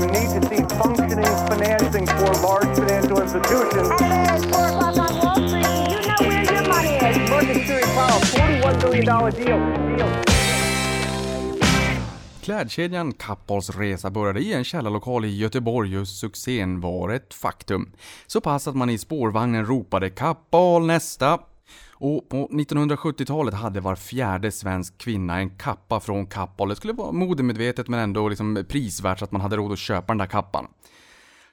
You need to see functioning financing for large financial institutions. And it's 4 o'clock on Wall Street. You know where your money is. Market Theory Powell, $41 billion deal. deal. Klädkedjan Kappahls resa började i en källarlokal i Göteborg och succén var ett faktum. Så pass att man i spårvagnen ropade Kappahl nästa. Och på 1970-talet hade var fjärde svensk kvinna en kappa från Kappahl. Det skulle vara modemedvetet men ändå liksom prisvärt så att man hade råd att köpa den där kappan.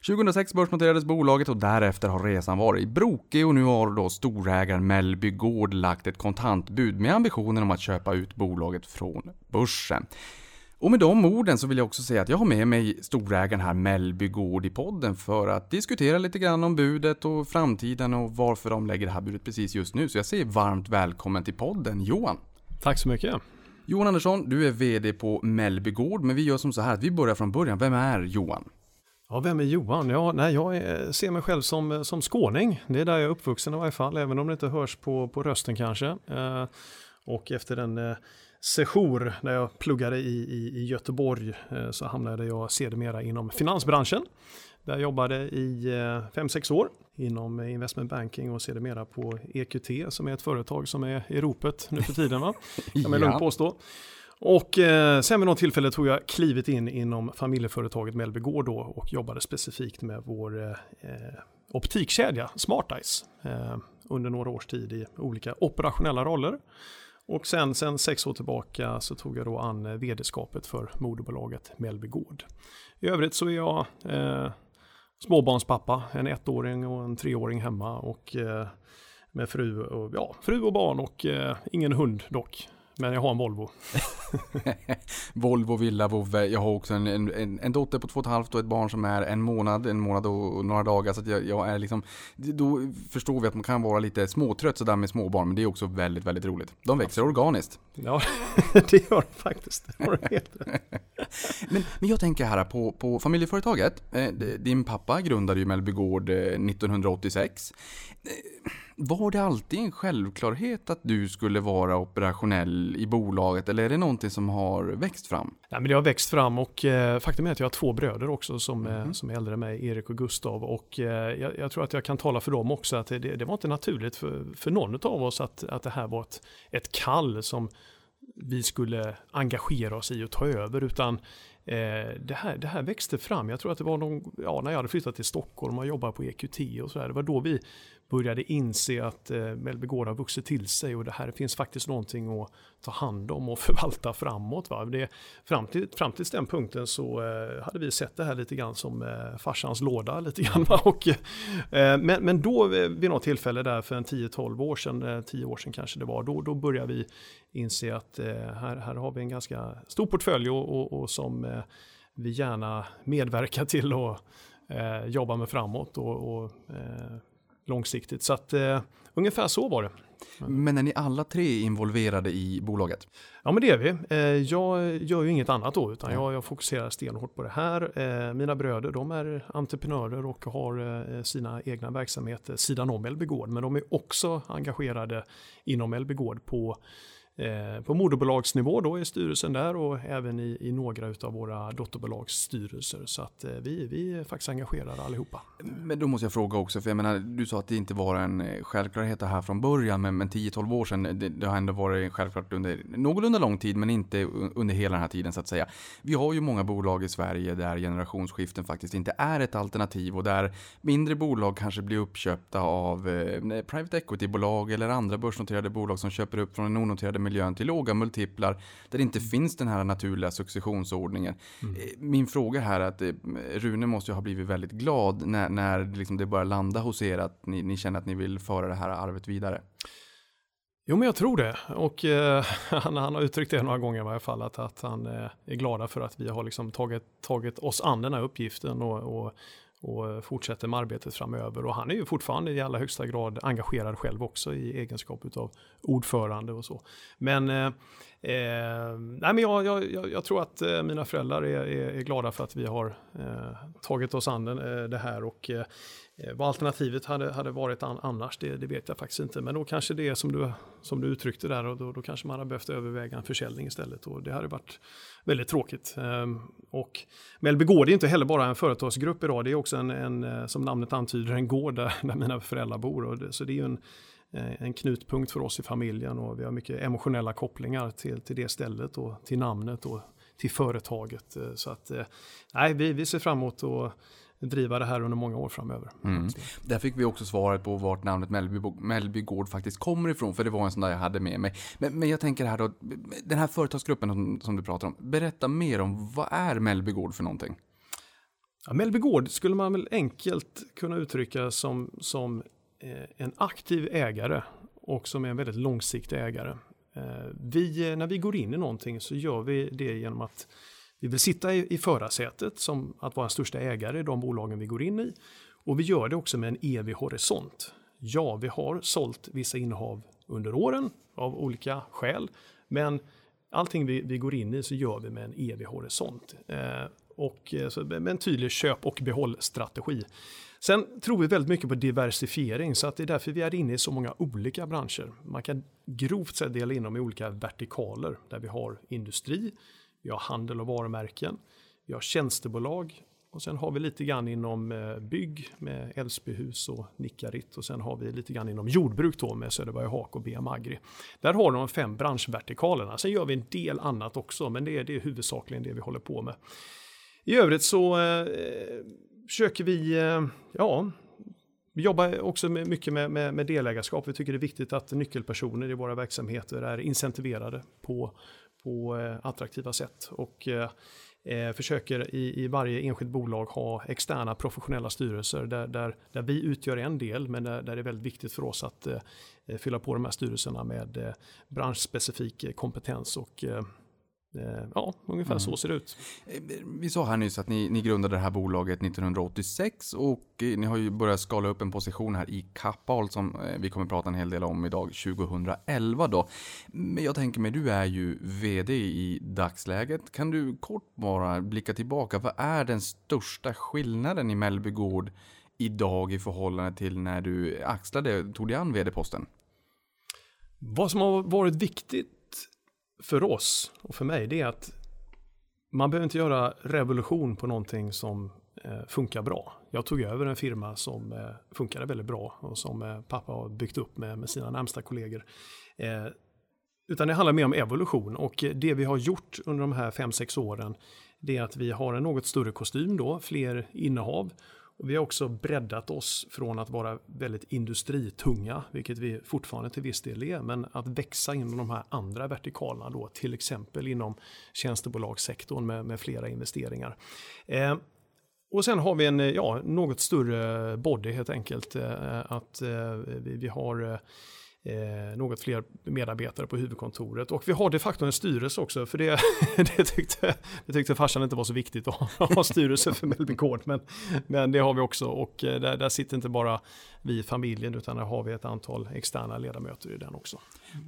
2006 börsnoterades bolaget och därefter har resan varit brokig och nu har då storägaren Mellby Gård lagt ett kontantbud med ambitionen om att köpa ut bolaget från börsen. Och med de orden så vill jag också säga att jag har med mig storägaren här Mellby Gård i podden för att diskutera lite grann om budet och framtiden och varför de lägger det här budet precis just nu. Så jag säger varmt välkommen till podden Johan. Tack så mycket. Johan Andersson, du är VD på Mellby Gård, men vi gör som så här att vi börjar från början. Vem är Johan? Ja, vem är Johan? Ja, nej, jag ser mig själv som, som skåning. Det är där jag är uppvuxen i varje fall, även om det inte hörs på, på rösten kanske. Eh, och efter den eh, sejour när jag pluggade i, i, i Göteborg eh, så hamnade jag sedermera inom finansbranschen. Där jag jobbade i 5-6 år inom investment banking och sedermera på EQT som är ett företag som är i ropet nu för tiden. Va? Kan man Ja. lugnt påstå. Och eh, sen vid något tillfälle tog jag klivet in inom familjeföretaget Mellby Gård då och jobbade specifikt med vår eh, optikkedja Smart Eyes eh, under några års tid i olika operationella roller. Och sen, sen sex år tillbaka så tog jag då an eh, vd-skapet för moderbolaget Mellby Gård. I övrigt så är jag eh, småbarnspappa, en ettåring och en treåring hemma och eh, med fru och, ja, fru och barn och eh, ingen hund dock. Men jag har en Volvo. Volvo Villa Vove. Jag har också en, en, en dotter på två och ett halvt och ett barn som är en månad, en månad och några dagar. Så jag, jag är liksom, då förstår vi att man kan vara lite småtrött sådär med småbarn, men det är också väldigt, väldigt roligt. De växer organiskt. Ja, det gör det faktiskt. Det har helt. Men, men jag tänker här på, på familjeföretaget. Eh, din pappa grundade ju Mellby Gård eh, 1986. Var det alltid en självklarhet att du skulle vara operationell i bolaget eller är det någonting som har växt fram? Nej, men det har växt fram och eh, faktum är att jag har två bröder också som, eh, som är äldre än mig, Erik och Gustav. Och eh, jag, jag tror att jag kan tala för dem också att det, det var inte naturligt för, för någon av oss att, att det här var ett, ett kall som vi skulle engagera oss i och ta över. Utan eh, det, här, det här växte fram. Jag tror att det var någon, ja, när jag hade flyttat till Stockholm och jobbade på EQT och så här. Det var då vi började inse att eh, Mellby Gård har vuxit till sig och det här finns faktiskt någonting att ta hand om och förvalta framåt. Va? Det, fram, till, fram till den punkten så eh, hade vi sett det här lite grann som eh, farsans låda lite grann. Va? Och, eh, men, men då eh, vid något tillfälle där för en 10-12 år sedan, eh, 10 år sedan kanske det var, då, då började vi inse att eh, här, här har vi en ganska stor portfölj och, och, och som eh, vi gärna medverkar till att eh, jobba med framåt och, och eh, långsiktigt. Så att eh, ungefär så var det. Men är ni alla tre involverade i bolaget? Ja men det är vi. Eh, jag gör ju inget annat då utan jag, jag fokuserar stenhårt på det här. Eh, mina bröder de är entreprenörer och har eh, sina egna verksamheter sidan om Mellby Gård. Men de är också engagerade inom Mellby Gård på Eh, på moderbolagsnivå då i styrelsen där och även i, i några av våra dotterbolagsstyrelser. Så att eh, vi, vi är faktiskt engagerade allihopa. Men då måste jag fråga också, för jag menar, du sa att det inte var en eh, självklarhet det här från början, men, men 10-12 år sedan, det, det har ändå varit självklart under någorlunda lång tid, men inte under hela den här tiden så att säga. Vi har ju många bolag i Sverige där generationsskiften faktiskt inte är ett alternativ och där mindre bolag kanske blir uppköpta av eh, private equity-bolag eller andra börsnoterade bolag som köper upp från den onoterade miljön till låga multiplar där det inte finns den här naturliga successionsordningen. Eh, Min fråga här är att eh, Rune måste ju ha blivit väldigt glad när, när liksom det börjar landa hos er att ni, ni känner att ni vill föra det här arvet vidare. Jo, men jag tror det. Och eh, han, han har uttryckt det några gånger i varje fall, att, att han eh, är glada för att vi har liksom tagit, tagit oss an den här uppgiften och, och, och eh, fortsätter med arbetet framöver. Och han är ju fortfarande i allra högsta grad engagerad själv också i egenskap av ordförande och så. Men eh, eh, nej men jag, jag, jag, tror att eh, mina föräldrar är, är, är, glada för att vi har eh, tagit oss an den, det här och eh, Eh, vad alternativet hade, hade varit an, annars, det, det, vet jag faktiskt inte. Men då kanske det är som du, som du uttryckte där och då, då kanske man hade behövt överväga en försäljning istället och det hade varit väldigt tråkigt. Ehm, och Mellby Gård är inte heller bara en företagsgrupp idag, det är också en, en eh, som namnet antyder, en gård där, där mina föräldrar bor. Och det, så det är ju en eh, en knutpunkt för oss i familjen och vi har mycket emotionella kopplingar till, till det stället och till namnet och till företaget. Så att nej, vi, vi ser fram emot att driva det här under många år framöver. Mm. Där fick vi också svaret på vart namnet Mellby, Mellby Gård faktiskt kommer ifrån, för det var en sån där jag hade med mig. Men, men jag tänker här då, den här företagsgruppen som, som, du pratar om, berätta mer om vad är Mellby Gård för någonting? Ja, Mellby Gård skulle man väl enkelt kunna uttrycka som, som Eh, en aktiv ägare och som är en väldigt långsiktig ägare. Eh, vi, när vi går in i någonting så gör vi det genom att vi vill sitta i, i förarsätet som att vara en största ägare i de bolagen vi går in i. Och vi gör det också med en evig horisont. Ja, vi har sålt vissa innehav under åren av olika skäl, men allting vi, vi går in i så gör vi med en evig horisont. Eh, och eh, så med en tydlig köp och behåll strategi. Sen tror vi väldigt mycket på diversifiering så att det är därför vi är inne i så många olika branscher. Man kan grovt sett dela in dem i olika vertikaler där vi har industri, vi har handel och varumärken, vi har tjänstebolag och sen har vi lite grann inom eh, bygg med Älvsbyhus och Nickarit och sen har vi lite grann inom jordbruk då med Söderberg Hak och BM Agri. Där har de fem branschvertikalerna. Sen gör vi en del annat också men det är, det är huvudsakligen det vi håller på med. I övrigt så eh, försöker vi, eh, ja, vi jobbar också mycket med, med, med delägarskap. Vi tycker det är viktigt att nyckelpersoner i våra verksamheter är incentiverade på, på eh, attraktiva sätt. Och eh, eh, försöker i, i varje enskilt bolag ha externa professionella styrelser där, där, där vi utgör en del men där, där det är väldigt viktigt för oss att fylla på de här styrelserna med branschspecifik kompetens och ja, ungefär mm. så ser det ut. Eh, vi sa här nyss att ni, ni, grundade det här bolaget 1986 och eh, ni har ju börjat skala upp en position här i Kappahl som vi kommer prata en hel del om idag 2011 då. Men jag tänker mig, du är ju VD i dagsläget. Kan du kort bara blicka tillbaka? Vad är den största skillnaden i Mellby Gård idag i förhållande till när du axlade, tog dig an VD-posten? Vad som har varit viktigt för oss och för mig det är att man behöver inte göra revolution på någonting som eh, funkar bra. Jag tog över en firma som eh, funkade väldigt bra och som eh, pappa har byggt upp med, med sina närmsta kollegor. Eh, utan det handlar mer om evolution och det vi har gjort under de här 5-6 åren det är att vi har en något större kostym då, fler innehav vi har också breddat oss från att vara väldigt industritunga, vilket vi fortfarande till viss del är, men att växa inom de här andra vertikalerna då, till exempel inom tjänstebolagssektorn med, med flera investeringar. Eh, och sen har vi en ja, något större body helt enkelt. Eh, att eh, vi, vi har eh, eh, något fler medarbetare på huvudkontoret. Och vi har de facto en styrelse också, för det, det, tyckte, det tyckte farsan inte var så viktigt att ha styrelse för Mellby Gård. Men, men det har vi också och eh, där, där sitter inte bara vi i familjen utan där har vi ett antal externa ledamöter i den också.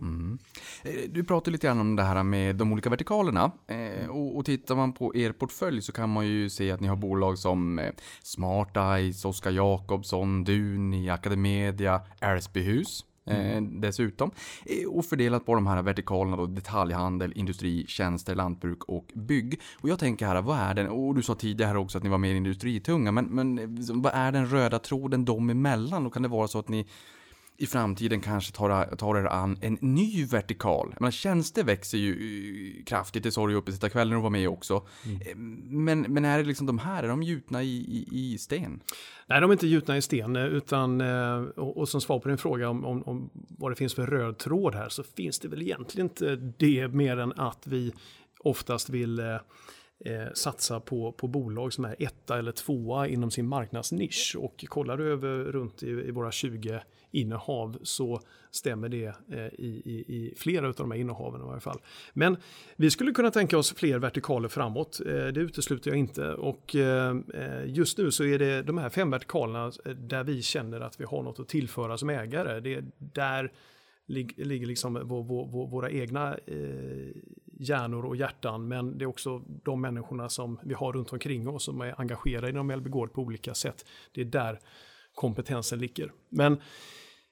Mm. Eh, du pratade lite grann om det här med de olika vertikalerna. Eh, och, och tittar man på er portfölj så kan man ju se att ni har bolag som eh, Smart Eyes, Oskar Jakobsson, Duni, Academedia, Älvsbyhus. Mm. Eh, dessutom. Eh, och fördelat på de här vertikalerna då, detaljhandel, industri, tjänster, lantbruk och bygg. Och jag tänker här, vad är den, och du sa tidigare också att ni var mer industritunga, men, men eh, vad är den röda tråden dem emellan? Och kan det vara så att ni i framtiden kanske tar, tar er an en ny vertikal. Men tjänster växer ju eh, kraftigt, det sa du ju uppe kvällen och var med också. Mm. Eh, men, men är det liksom de här, är de gjutna i, i, i sten? Nej, de är inte gjutna i sten, eh, utan och, och som svar på din fråga om, om, om, vad det finns för röd tråd här så finns det väl egentligen inte det mer än att vi oftast vill eh, satsa på, på bolag som är etta eller tvåa inom sin marknadsnisch. Och kollar du över runt i, i våra 20 innehav så stämmer det eh, i, i, i, flera av de här innehaven i varje fall. Men vi skulle kunna tänka oss fler vertikaler framåt. Eh, det utesluter jag inte. Och eh, just nu så är det de här fem vertikalerna där vi känner att vi har något att tillföra som ägare. Det är där ligger liksom vår, vår, våra egna eh, hjärnor och hjärtan, men det är också de människorna som vi har runt omkring oss som är engagerade inom LB Gård på olika sätt. Det är där kompetensen ligger. Men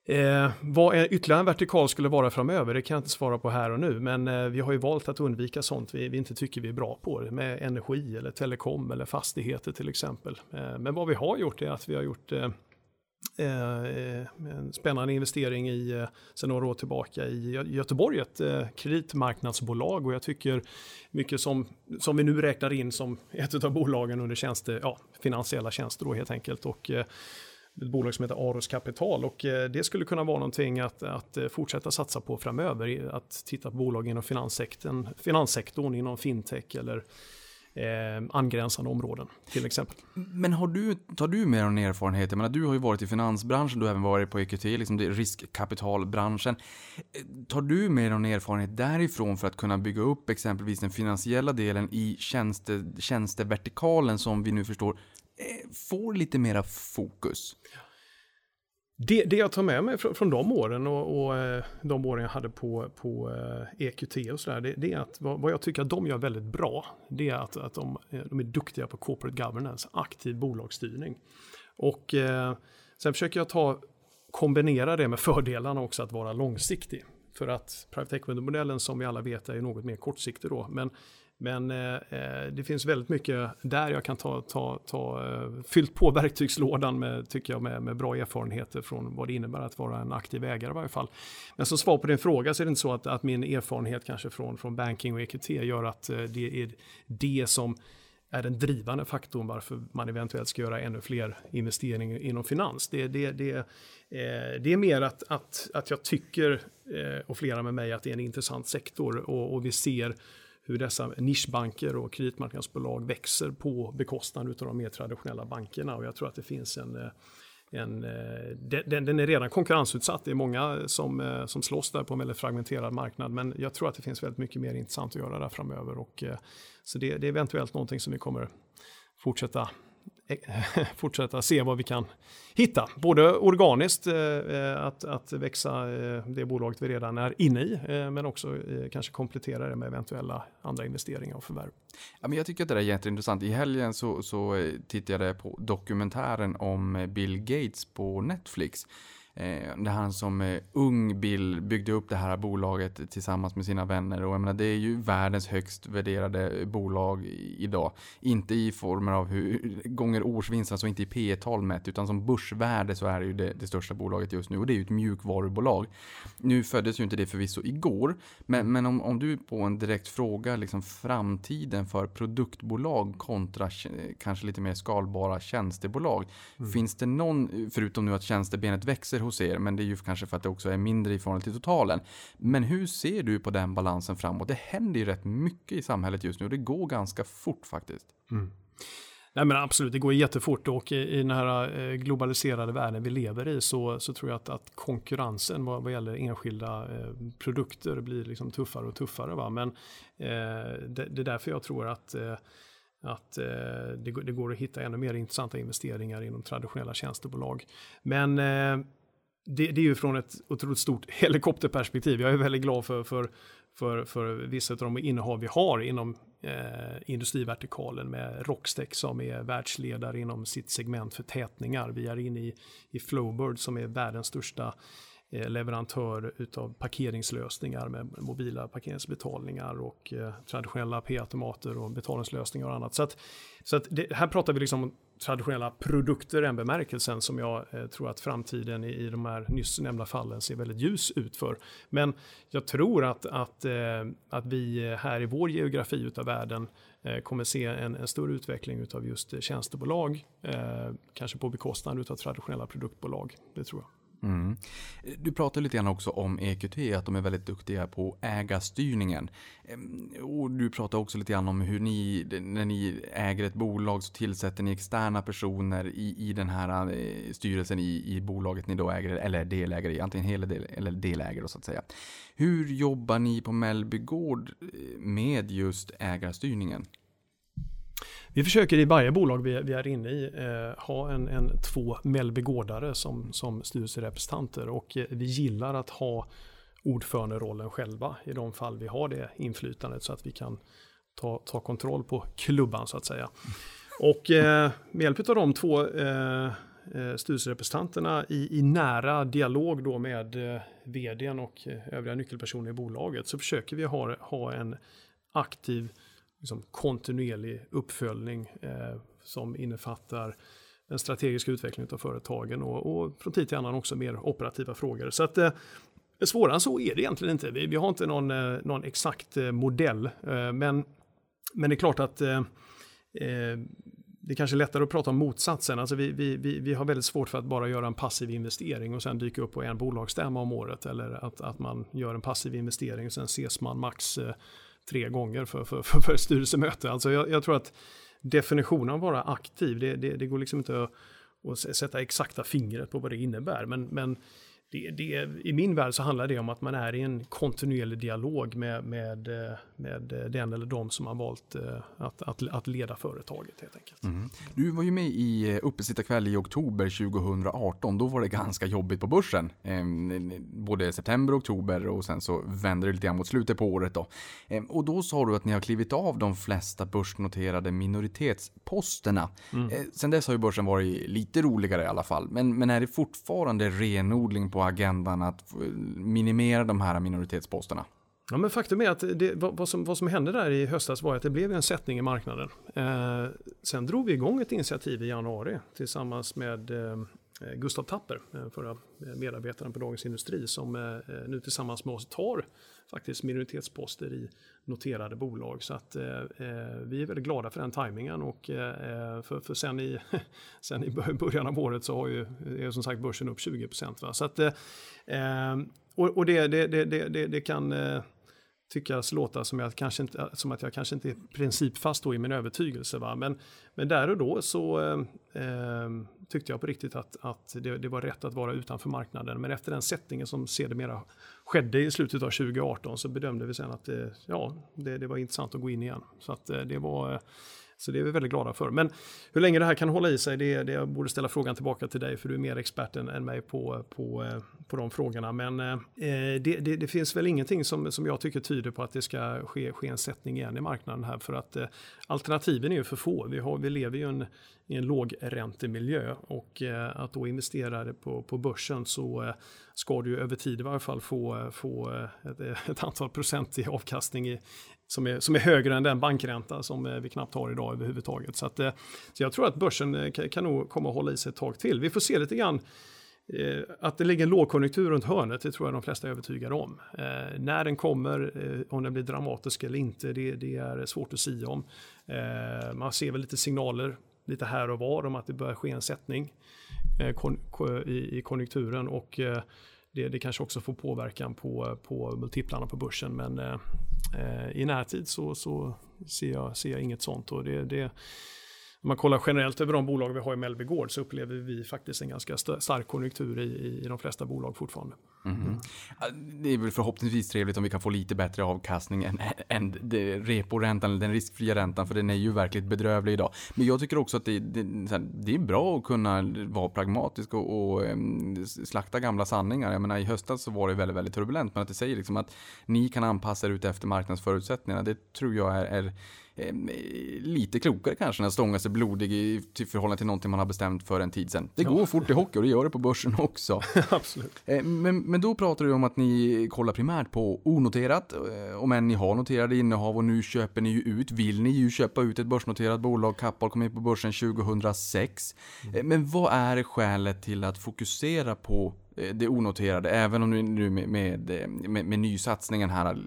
Eh, vad en ytterligare en vertikal skulle vara framöver, det kan jag inte svara på här och nu, men eh, vi har ju valt att undvika sånt vi, vi, inte tycker vi är bra på, med energi eller telekom eller fastigheter till exempel. Eh, men vad vi har gjort är att vi har gjort eh, eh en spännande investering i, eh, sen några år tillbaka i Göteborg, ett eh, kreditmarknadsbolag och jag tycker mycket som, som vi nu räknar in som ett av bolagen under tjänster, ja, finansiella tjänster då helt enkelt. Och, ett bolag som heter Aros Kapital och eh, det skulle kunna vara någonting att, att eh, fortsätta satsa på framöver. Att titta på bolag inom finanssektorn, finanssektorn inom fintech eller eh, angränsande områden till exempel. Men har du, tar du med någon erfarenhet? Jag menar, du har ju varit i finansbranschen, du har även varit på EQT, liksom riskkapitalbranschen. Eh, tar du med någon erfarenhet därifrån för att kunna bygga upp exempelvis den finansiella delen i tjänste, tjänstevertikalen som vi nu förstår Eh, får lite mera fokus? Det, det, jag tar med mig från, från de åren och, och, eh, de åren jag hade på, på eh, EQT och sådär, det, det, är att vad, vad, jag tycker att de gör väldigt bra, det är att, att de, de är duktiga på corporate governance, aktiv bolagsstyrning. Och eh, sen försöker jag ta, kombinera det med fördelarna också att vara långsiktig. För att private equity-modellen som vi alla vet är något mer kortsiktig då. Men men eh, eh, det finns väldigt mycket där jag kan ta, ta, ta eh, fyllt på verktygslådan med, tycker jag, med, med, bra erfarenheter från vad det innebär att vara en aktiv ägare i varje fall. Men som svar på din fråga så är det inte så att, att min erfarenhet kanske från, från banking och EQT gör att eh, det är det som är den drivande faktorn varför man eventuellt ska göra ännu fler investeringar inom finans. Det, det, det, eh, det är mer att, att, att jag tycker, eh, och flera med mig, att det är en intressant sektor och, och vi ser hur dessa nischbanker och kreditmarknadsbolag växer på bekostnad av de mer traditionella bankerna. Och jag tror att det finns en, eh, en eh, den, den är redan konkurrensutsatt. Det är många som, eh, som slåss där på en väldigt fragmenterad marknad. Men jag tror att det finns väldigt mycket mer intressant att göra där framöver. Och, så det, det är eventuellt någonting som vi kommer fortsätta fortsätta se vad vi kan hitta. Både organiskt, eh, eh, att, att växa eh, det bolaget vi redan är inne i, men också kanske komplettera det med eventuella andra investeringar och förvärv. Ja, men jag tycker att det är jätteintressant. I helgen så, så tittade jag på dokumentären om Bill Gates på Netflix. Eh, det han som eh, ung Bill byggde upp det här bolaget tillsammans med sina vänner. Och jag menar, det är ju världens högst värderade bolag idag. Inte i former av hur, gånger årsvinst, alltså inte i P tal mätt, utan som börsvärde så är det ju det, det, största bolaget just nu. Och det är ju ett mjukvarubolag. Nu föddes ju inte det förvisso igår, men, men om, om du på en direkt fråga, liksom framtiden för produktbolag kontra kanske lite mer skalbara tjänstebolag. Mm. Finns det någon, förutom nu att tjänstebenet växer hos er, men det är ju kanske för att det också är mindre i förhållande till totalen. Men hur ser du på den balansen framåt? Det händer ju rätt mycket i samhället just nu och det går ganska fort faktiskt. Mm. Nej men absolut, det går jättefort och i, i den här eh, globaliserade världen vi lever i så, så tror jag att, att konkurrensen vad, vad gäller enskilda eh, produkter blir liksom tuffare och tuffare. Va? Men eh, det, det, är därför jag tror att eh, att eh, det, det, går att hitta ännu mer intressanta investeringar inom traditionella tjänstebolag. Men eh, det, det, är ju från ett otroligt stort helikopterperspektiv. Jag är väldigt glad för, för, för, för vissa av de innehav vi har inom eh, industrivertikalen med Rockstex som är världsledare inom sitt segment för tätningar. Vi är inne i, i Flowbird som är världens största Eh, leverantör utav parkeringslösningar med mobila parkeringsbetalningar och eh, traditionella p-automater och betalningslösningar och annat. Så, att, så att det, här pratar vi liksom traditionella produkter i den bemärkelsen som jag eh, tror att framtiden i, i de här nyss nämnda fallen ser väldigt ljus ut för. Men jag tror att, att, eh, att vi här i vår geografi utav världen eh, kommer se en, en större utveckling utav just tjänstebolag, eh, kanske på bekostnad utav traditionella produktbolag. Det tror jag. Mm. Du pratar lite grann också om EQT, att de är väldigt duktiga på ägarstyrningen. Ehm, och du pratar också lite grann om hur ni, när ni äger ett bolag så tillsätter ni externa personer i, i den här eh, styrelsen i, i bolaget ni då äger, eller delägare i, antingen hel del, eller delägare så att säga. Hur jobbar ni på Mellby Gård eh, med just ägarstyrningen? Vi försöker i varje bolag vi, vi är inne i eh, ha en, en två Mellbygårdare som, som styrelserepresentanter och eh, vi gillar att ha ordföranderollen själva i de fall vi har det inflytandet så att vi kan ta, ta kontroll på klubban så att säga. Och eh, med hjälp av de två eh, eh styrelserepresentanterna i, i, nära dialog då med eh, vdn och eh, övriga nyckelpersoner i bolaget så försöker vi ha, ha en aktiv liksom, kontinuerlig uppföljning eh, som innefattar den strategiska utvecklingen av företagen och, och från tid till annan också mer operativa frågor. Så att eh, svårare än så är det egentligen inte. Vi, vi har inte någon, eh, någon exakt eh, modell, eh, men, men det är klart att eh, eh det är kanske är lättare att prata om motsatsen. Alltså vi, vi, vi, vi har väldigt svårt för att bara göra en passiv investering och sen dyka upp på en bolagsstämma om året. Eller att, att man gör en passiv investering och sen ses man max eh, tre gånger för, för, för, för styrelsemöte. Alltså jag, jag tror att definitionen av att vara aktiv, det, det, det går liksom inte att, att, sätta exakta fingret på vad det innebär. Men, men det, det, I min värld så handlar det om att man är i en kontinuerlig dialog med, med, eh, med den eller de som har valt eh, att, att, att leda företaget helt enkelt. Mm. Du var ju med i eh, Uppesittarkväll i oktober 2018. Då var det ganska jobbigt på börsen. Ehm, både september och oktober och sen så vände det lite grann mot slutet på året då. Ehm, och då sa du att ni har klivit av de flesta börsnoterade minoritetsposterna. Mm. Ehm, sen dess har ju börsen varit lite roligare i alla fall. Men, men är det fortfarande renodling på agendan att minimera de här minoritetsposterna? Ja, men faktum är att det, vad, som, vad som hände där i höstas var att det blev en sättning i marknaden. Eh, sen drog vi igång ett initiativ i januari tillsammans med eh, Gustav Tapper, eh, förra medarbetaren på Dagens Industri, som eh, eh, nu tillsammans med oss tar faktiskt minoritetsposter i noterade bolag. Så att eh, eh vi är väldigt glada för den tajmingen och eh, för, för sen, i, sen i början av året så har ju, är som sagt börsen upp 20 procent. Så att, och, och det, det, det, det, det kan eh, tyckas låta som, jag kanske inte, eh, som att jag kanske inte är principfast då i min övertygelse. Va? Men, men där och då så eh, eh tyckte jag på riktigt att, att det, det, var rätt att vara utanför marknaden. Men efter den sättningen som sedermera skedde i slutet av 2018 så bedömde vi sen att eh, ja, det, det var intressant att gå in igen. Så att eh, det var så det är vi väldigt glada för. Men hur länge det här kan hålla i sig, det, det jag borde ställa frågan tillbaka till dig, för du är mer expert än, än mig på, på, eh, på de frågorna. Men eh, eh, det, det, det, finns väl ingenting som, som jag tycker tyder på att det ska ske, ske en sättning igen i marknaden här, för att eh, alternativen är ju för få. Vi, har, vi lever ju en, i en lågräntemiljö och eh, att då investera på, på börsen så eh, ska du över tid i varje fall få, eh, få ett, ett antal procent i avkastning i, som är, som är högre än den bankränta som eh, vi knappt har idag överhuvudtaget. Så, att, eh, så jag tror att börsen eh, kan, kan nog komma att hålla i sig ett tag till. Vi får se lite grann att det ligger en lågkonjunktur runt hörnet, det tror jag de flesta är övertygade om. Eh, när den kommer, eh, om den blir dramatisk eller inte, det, det är svårt att säga om. Eh, man ser väl lite signaler lite här och var om att det börjar ske en sättning kon, i, i, konjunkturen och det, det, kanske också får påverkan på, på multiplarna på börsen. Men Eh, i närtid så, så ser, jag, ser jag inget sånt. Och det, det, om man kollar generellt över de bolag vi har i Mellby Gård så upplever vi faktiskt en ganska stark konjunktur i, i de flesta bolag fortfarande. Mm. Mm. Det är väl förhoppningsvis trevligt om vi kan få lite bättre avkastning än, än reporäntan, eller den riskfria räntan, för den är ju verkligen bedrövlig idag. Men jag tycker också att det, det, det är bra att kunna vara pragmatisk och, och um, slakta gamla sanningar. Jag menar i höstas så var det väldigt, väldigt turbulent, men att det säger liksom att ni kan anpassa er ut efter marknadsförutsättningarna, det tror jag är, är Eh, lite klokare kanske än att stånga sig blodig i till förhållande till någonting man har bestämt för en tid sedan. Det går fort i hockey och det gör det på börsen också. Absolut. Eh, men, men då pratar du om att ni kollar primärt på onoterat, eh, om än ni har noterade innehav och nu köper ni ju ut. Vill ni ju köpa ut ett börsnoterat bolag, Kappahl kom in på börsen 2006. Mm. Men vad är skälet till att fokusera på Eh, det onoterade, även om du nu med, med, med, med nysatsningen här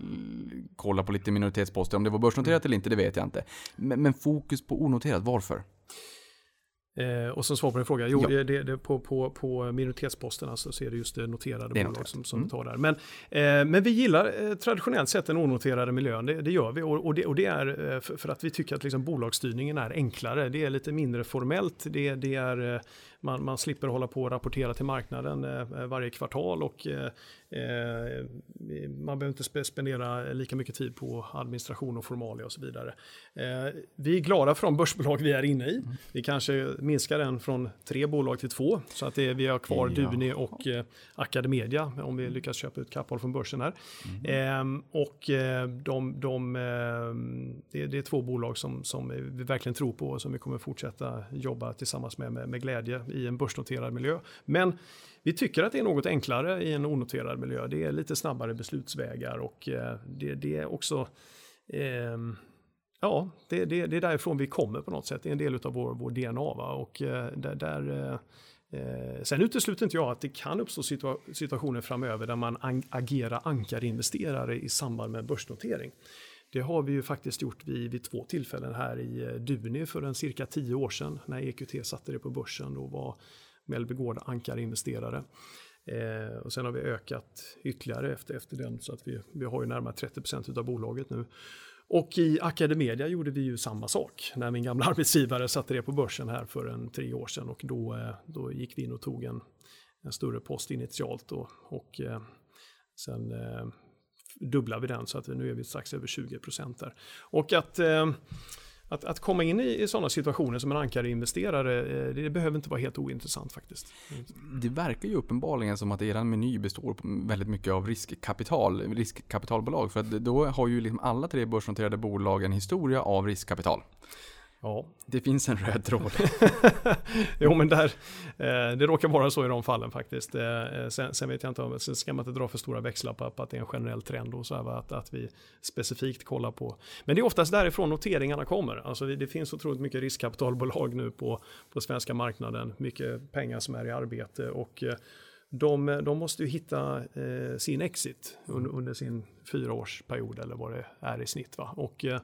kollar på lite minoritetsposter. Om det var börsnoterat eller inte, det vet jag inte. Men, men fokus på onoterat, varför? Eh, och som svar på din fråga, jo, ja. det, det, på, på, på minoritetsposterna så är det just det noterade det bolag som, som mm. tar där. Men, eh, men vi gillar eh, traditionellt sett den onoterade miljön, det, det gör vi. Och, och, det, och det är eh, för, för, att vi tycker att liksom, bolagsstyrningen är enklare. Det är lite mindre formellt, det, det är man, man slipper hålla på och rapportera till marknaden varje kvartal och man behöver inte spendera lika mycket tid på administration och formalia och så vidare. Vi är glada för de börsbolag vi är inne i. Vi kanske minskar den från tre bolag till två så att det, vi har kvar ja. Duni och Academedia om vi lyckas köpa ut Kappahl från börsen här. Mm. och de, de, det, det, är två bolag som, som vi verkligen tror på och som vi kommer fortsätta jobba tillsammans med, med, med glädje i en börsnoterad miljö. Men vi tycker att det är något enklare i en onoterad miljö. Det är lite snabbare beslutsvägar och eh, det, det är också eh, Ja, det, det, det, är därifrån vi kommer på något sätt. Det är en del av vår, vår DNA. Va? Och eh, där, där eh, Eh, sen utesluter inte jag att det kan uppstå situa situationer framöver där man agerar ankarinvesterare i samband med börsnotering. Det har vi ju faktiskt gjort vid, vid två tillfällen här i eh, Duni för en cirka tio år sedan när EQT satte det på börsen. Då var Mellby Gård ankarinvesterare. Eh, och sen har vi ökat ytterligare efter, efter den så att vi, vi har ju närmare 30% av bolaget nu. Och i Academedia gjorde vi ju samma sak när min gamla arbetsgivare satte det på börsen här för en tre år sedan och då, eh, då gick vi in och tog en, en större post initialt då, och eh, sen eh, dubblar vi den så att nu är vi strax över 20 procent där. Och att eh, att, att komma in i, i sådana situationer som en ankarinvesterare, eh, det behöver inte vara helt ointressant faktiskt. Mm. Det verkar ju uppenbarligen som att er meny består väldigt mycket av riskkapital, riskkapitalbolag. För att då har ju liksom alla tre börsnoterade bolag en historia av riskkapital. Ja. Det finns en röd tråd. jo, men där, eh, det råkar vara så i de fallen faktiskt. Eh, sen, sen, vet jag inte om, sen ska man inte dra för stora växlar på, på att det är en generell trend och så här, att, att vi specifikt kollar på. Men det är oftast därifrån noteringarna kommer. Alltså det, det finns otroligt mycket riskkapitalbolag nu på, på svenska marknaden, mycket pengar som är i arbete och eh, de, de, måste ju hitta eh, sin exit under, under, sin fyraårsperiod eller vad det är i snitt. Va? Och eh,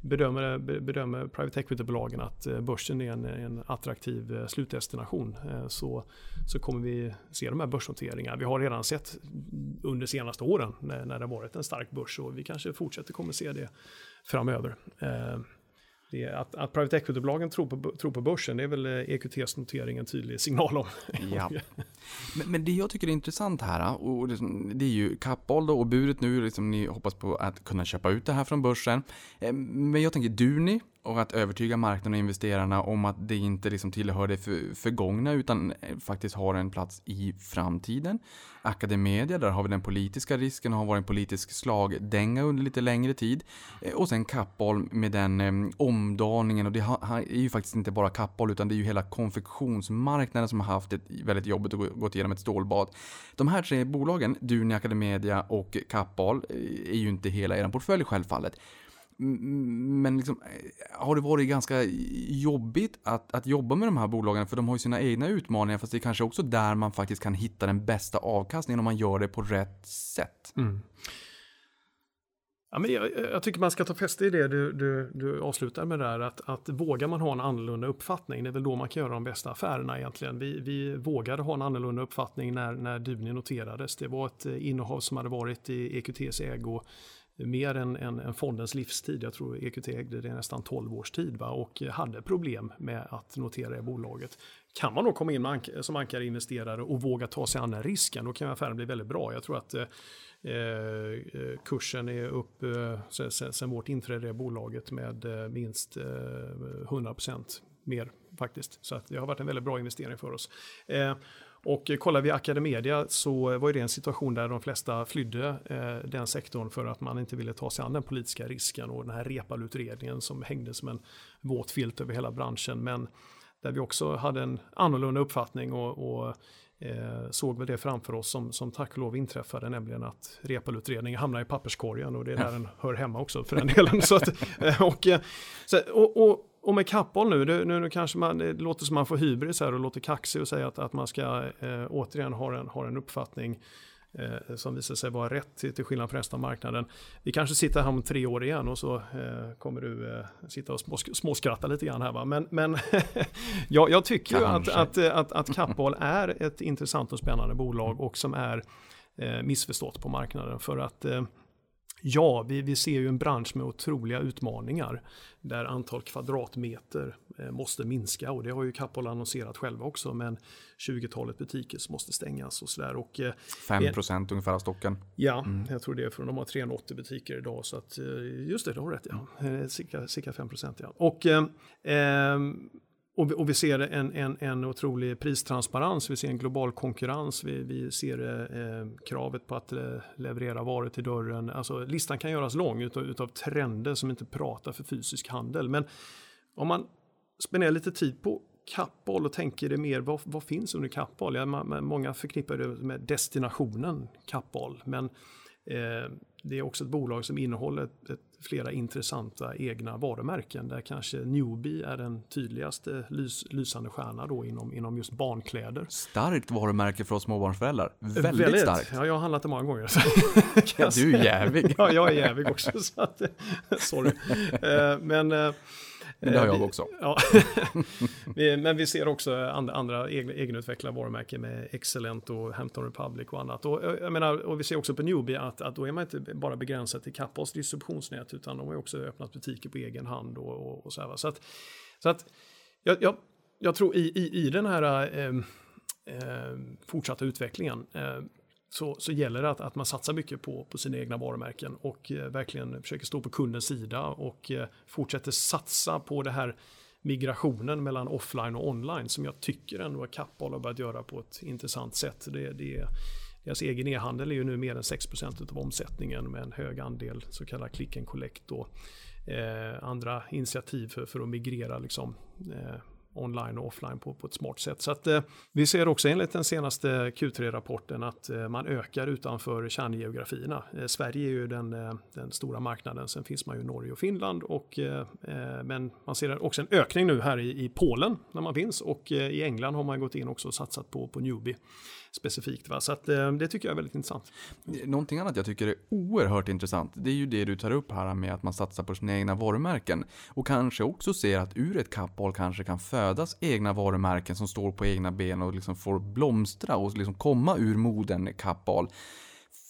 bedömer, bedömer private equity-bolagen att eh, börsen är en, en attraktiv eh, slutdestination eh, så, så kommer vi se de här börsnoteringarna. Vi har redan sett under senaste åren när, när det har varit en stark börs och vi kanske fortsätter kommer se det framöver. Eh, det att, att private equity-bolagen tror på, tror på börsen, det är väl EQTs notering en tydlig signal om. Ja. Men, men, det jag tycker är intressant här, och det, det är ju Kappahl och budet nu, liksom, ni hoppas på att kunna köpa ut det här från börsen. Men jag tänker Duni, och att övertyga marknaden och investerarna om att det inte liksom tillhör det för, förgångna utan eh, faktiskt har en plats i framtiden. Academedia, där har vi den politiska risken och har varit en politisk slagdänga under lite längre tid. Eh, och sen Kappahl med den eh, omdaningen och det är ju faktiskt inte bara Kappahl utan det är ju hela konfektionsmarknaden som har haft ett väldigt jobbigt och gått igenom ett stålbad. De här tre bolagen, Duni, Academedia och Kappahl, eh, är ju inte hela er portfölj självfallet. Men liksom, eh, har det varit ganska jobbigt att, att jobba med de här bolagen? För de har ju sina egna utmaningar, fast det är kanske också där man faktiskt kan hitta den bästa avkastningen om man gör det på rätt sätt. Mm. Ja, men jag, jag, tycker man ska ta fäste i det du, du, du avslutar med där, att, att vågar man ha en annorlunda uppfattning, det är väl då man kan göra de bästa affärerna egentligen. Vi, vi vågade ha en annorlunda uppfattning när, när Duni noterades. Det var ett eh, innehav som hade varit i EQTs ägo mer än, än, än, fondens livstid. Jag tror EQT ägde det nästan 12 års tid va? och hade problem med att notera i bolaget. Kan man då komma in ank som ankarinvesterare och våga ta sig an den risken, då kan affären bli väldigt bra. Jag tror att eh, eh kursen är upp eh, sen, sen vårt inträde i bolaget med eh, minst eh, 100% mer faktiskt. Så att det har varit en väldigt bra investering för oss. Eh, och kollar vi Academedia så var det en situation där de flesta flydde eh, den sektorn för att man inte ville ta sig an den politiska risken och den här Repal-utredningen som hängde som en våt filt över hela branschen. Men där vi också hade en annorlunda uppfattning och, och eh, såg vi det framför oss som, som tack och lov inträffade, nämligen att Repal-utredningen hamnar i papperskorgen och det är där den hör hemma också för den delen. så att, eh, och, eh, och, och och med Kappahl nu, det, nu, nu kanske man, det låter som man får hybris här och låter kaxig och säga att, att man ska eh, återigen ha en, ha en uppfattning eh, som visar sig vara rätt till, till skillnad från resten av marknaden. Vi kanske sitter här om tre år igen och så eh, kommer du eh, sitta och små, småskratta lite grann här va. Men, men jag, jag tycker ju att, att, att, att Kappahl är ett intressant och spännande bolag och som är eh, missförstått på marknaden för att eh, Ja, vi, vi ser ju en bransch med otroliga utmaningar där antal kvadratmeter eh, måste minska och det har ju Kappahl annonserat själva också men 20-talet butiker som måste stängas och sådär. Och, eh, 5% ungefär av stocken. Ja, jag tror det är för de har 380 butiker idag så att eh, just det, du har rätt ja. Eh, Cirka, cirka 5% ja. Och eh, ehm, och vi, och vi ser en, en, en otrolig pristransparens, vi ser en global konkurrens, vi, vi ser eh, kravet på att eh, leverera varor till dörren. Alltså, listan kan göras lång utav, utav trender som inte pratar för fysisk handel. Men om man spenderar lite tid på Kappahl och tänker det mer, vad, vad finns under Kappahl? Ja, man, många förknippar det med destinationen Kappahl, men eh, det är också ett bolag som innehåller ett, ett, flera intressanta egna varumärken där kanske Newbie är den tydligaste lys, lysande stjärna då inom, inom just barnkläder. Starkt varumärke för oss småbarnsföräldrar. Väldigt, Väldigt. starkt. Ja, jag har handlat det många gånger. du är jävig. ja, jag är jävig också. Så att, sorry. Eh, men eh, men det har jag också. Ja. Men vi ser också andra, egenutvecklade varumärken med Excellent och Hampton Republic och annat. Och, jag menar, och vi ser också på Newbie att, att då är man inte bara begränsad till Kappahls distributionsnät utan de har också öppnat butiker på egen hand och, och, och så här. Så att, så att jag, jag, jag tror i, i, i den här eh, eh, fortsatta utvecklingen eh, så, så gäller det att, att man satsar mycket på, på sina egna varumärken och eh, verkligen försöker stå på kundens sida och eh, fortsätter satsa på det här migrationen mellan offline och online som jag tycker ändå att Kappahl har börjat göra på ett intressant sätt. Det, det, deras egen e-handel är ju nu mer än 6% av omsättningen med en hög andel så kallad click and collect och eh, andra initiativ för, för att migrera liksom, eh, online och offline på, på ett smart sätt. Så att, eh, vi ser också enligt den senaste Q3-rapporten att eh, man ökar utanför kärngeografierna. Eh, Sverige är ju den, eh, den stora marknaden, sen finns man ju Norge och Finland och eh, eh, men man ser också en ökning nu här i, i Polen när man finns och eh, i England har man gått in också och satsat på, på Newbie specifikt. Va? Så att, eh, det tycker jag är väldigt intressant. Någonting annat jag tycker är oerhört intressant, det är ju det du tar upp här med att man satsar på sina egna varumärken. Och kanske också ser att ur ett kapphåll kanske kan födas egna varumärken som står på egna ben och liksom får blomstra och liksom komma ur moden kapphåll.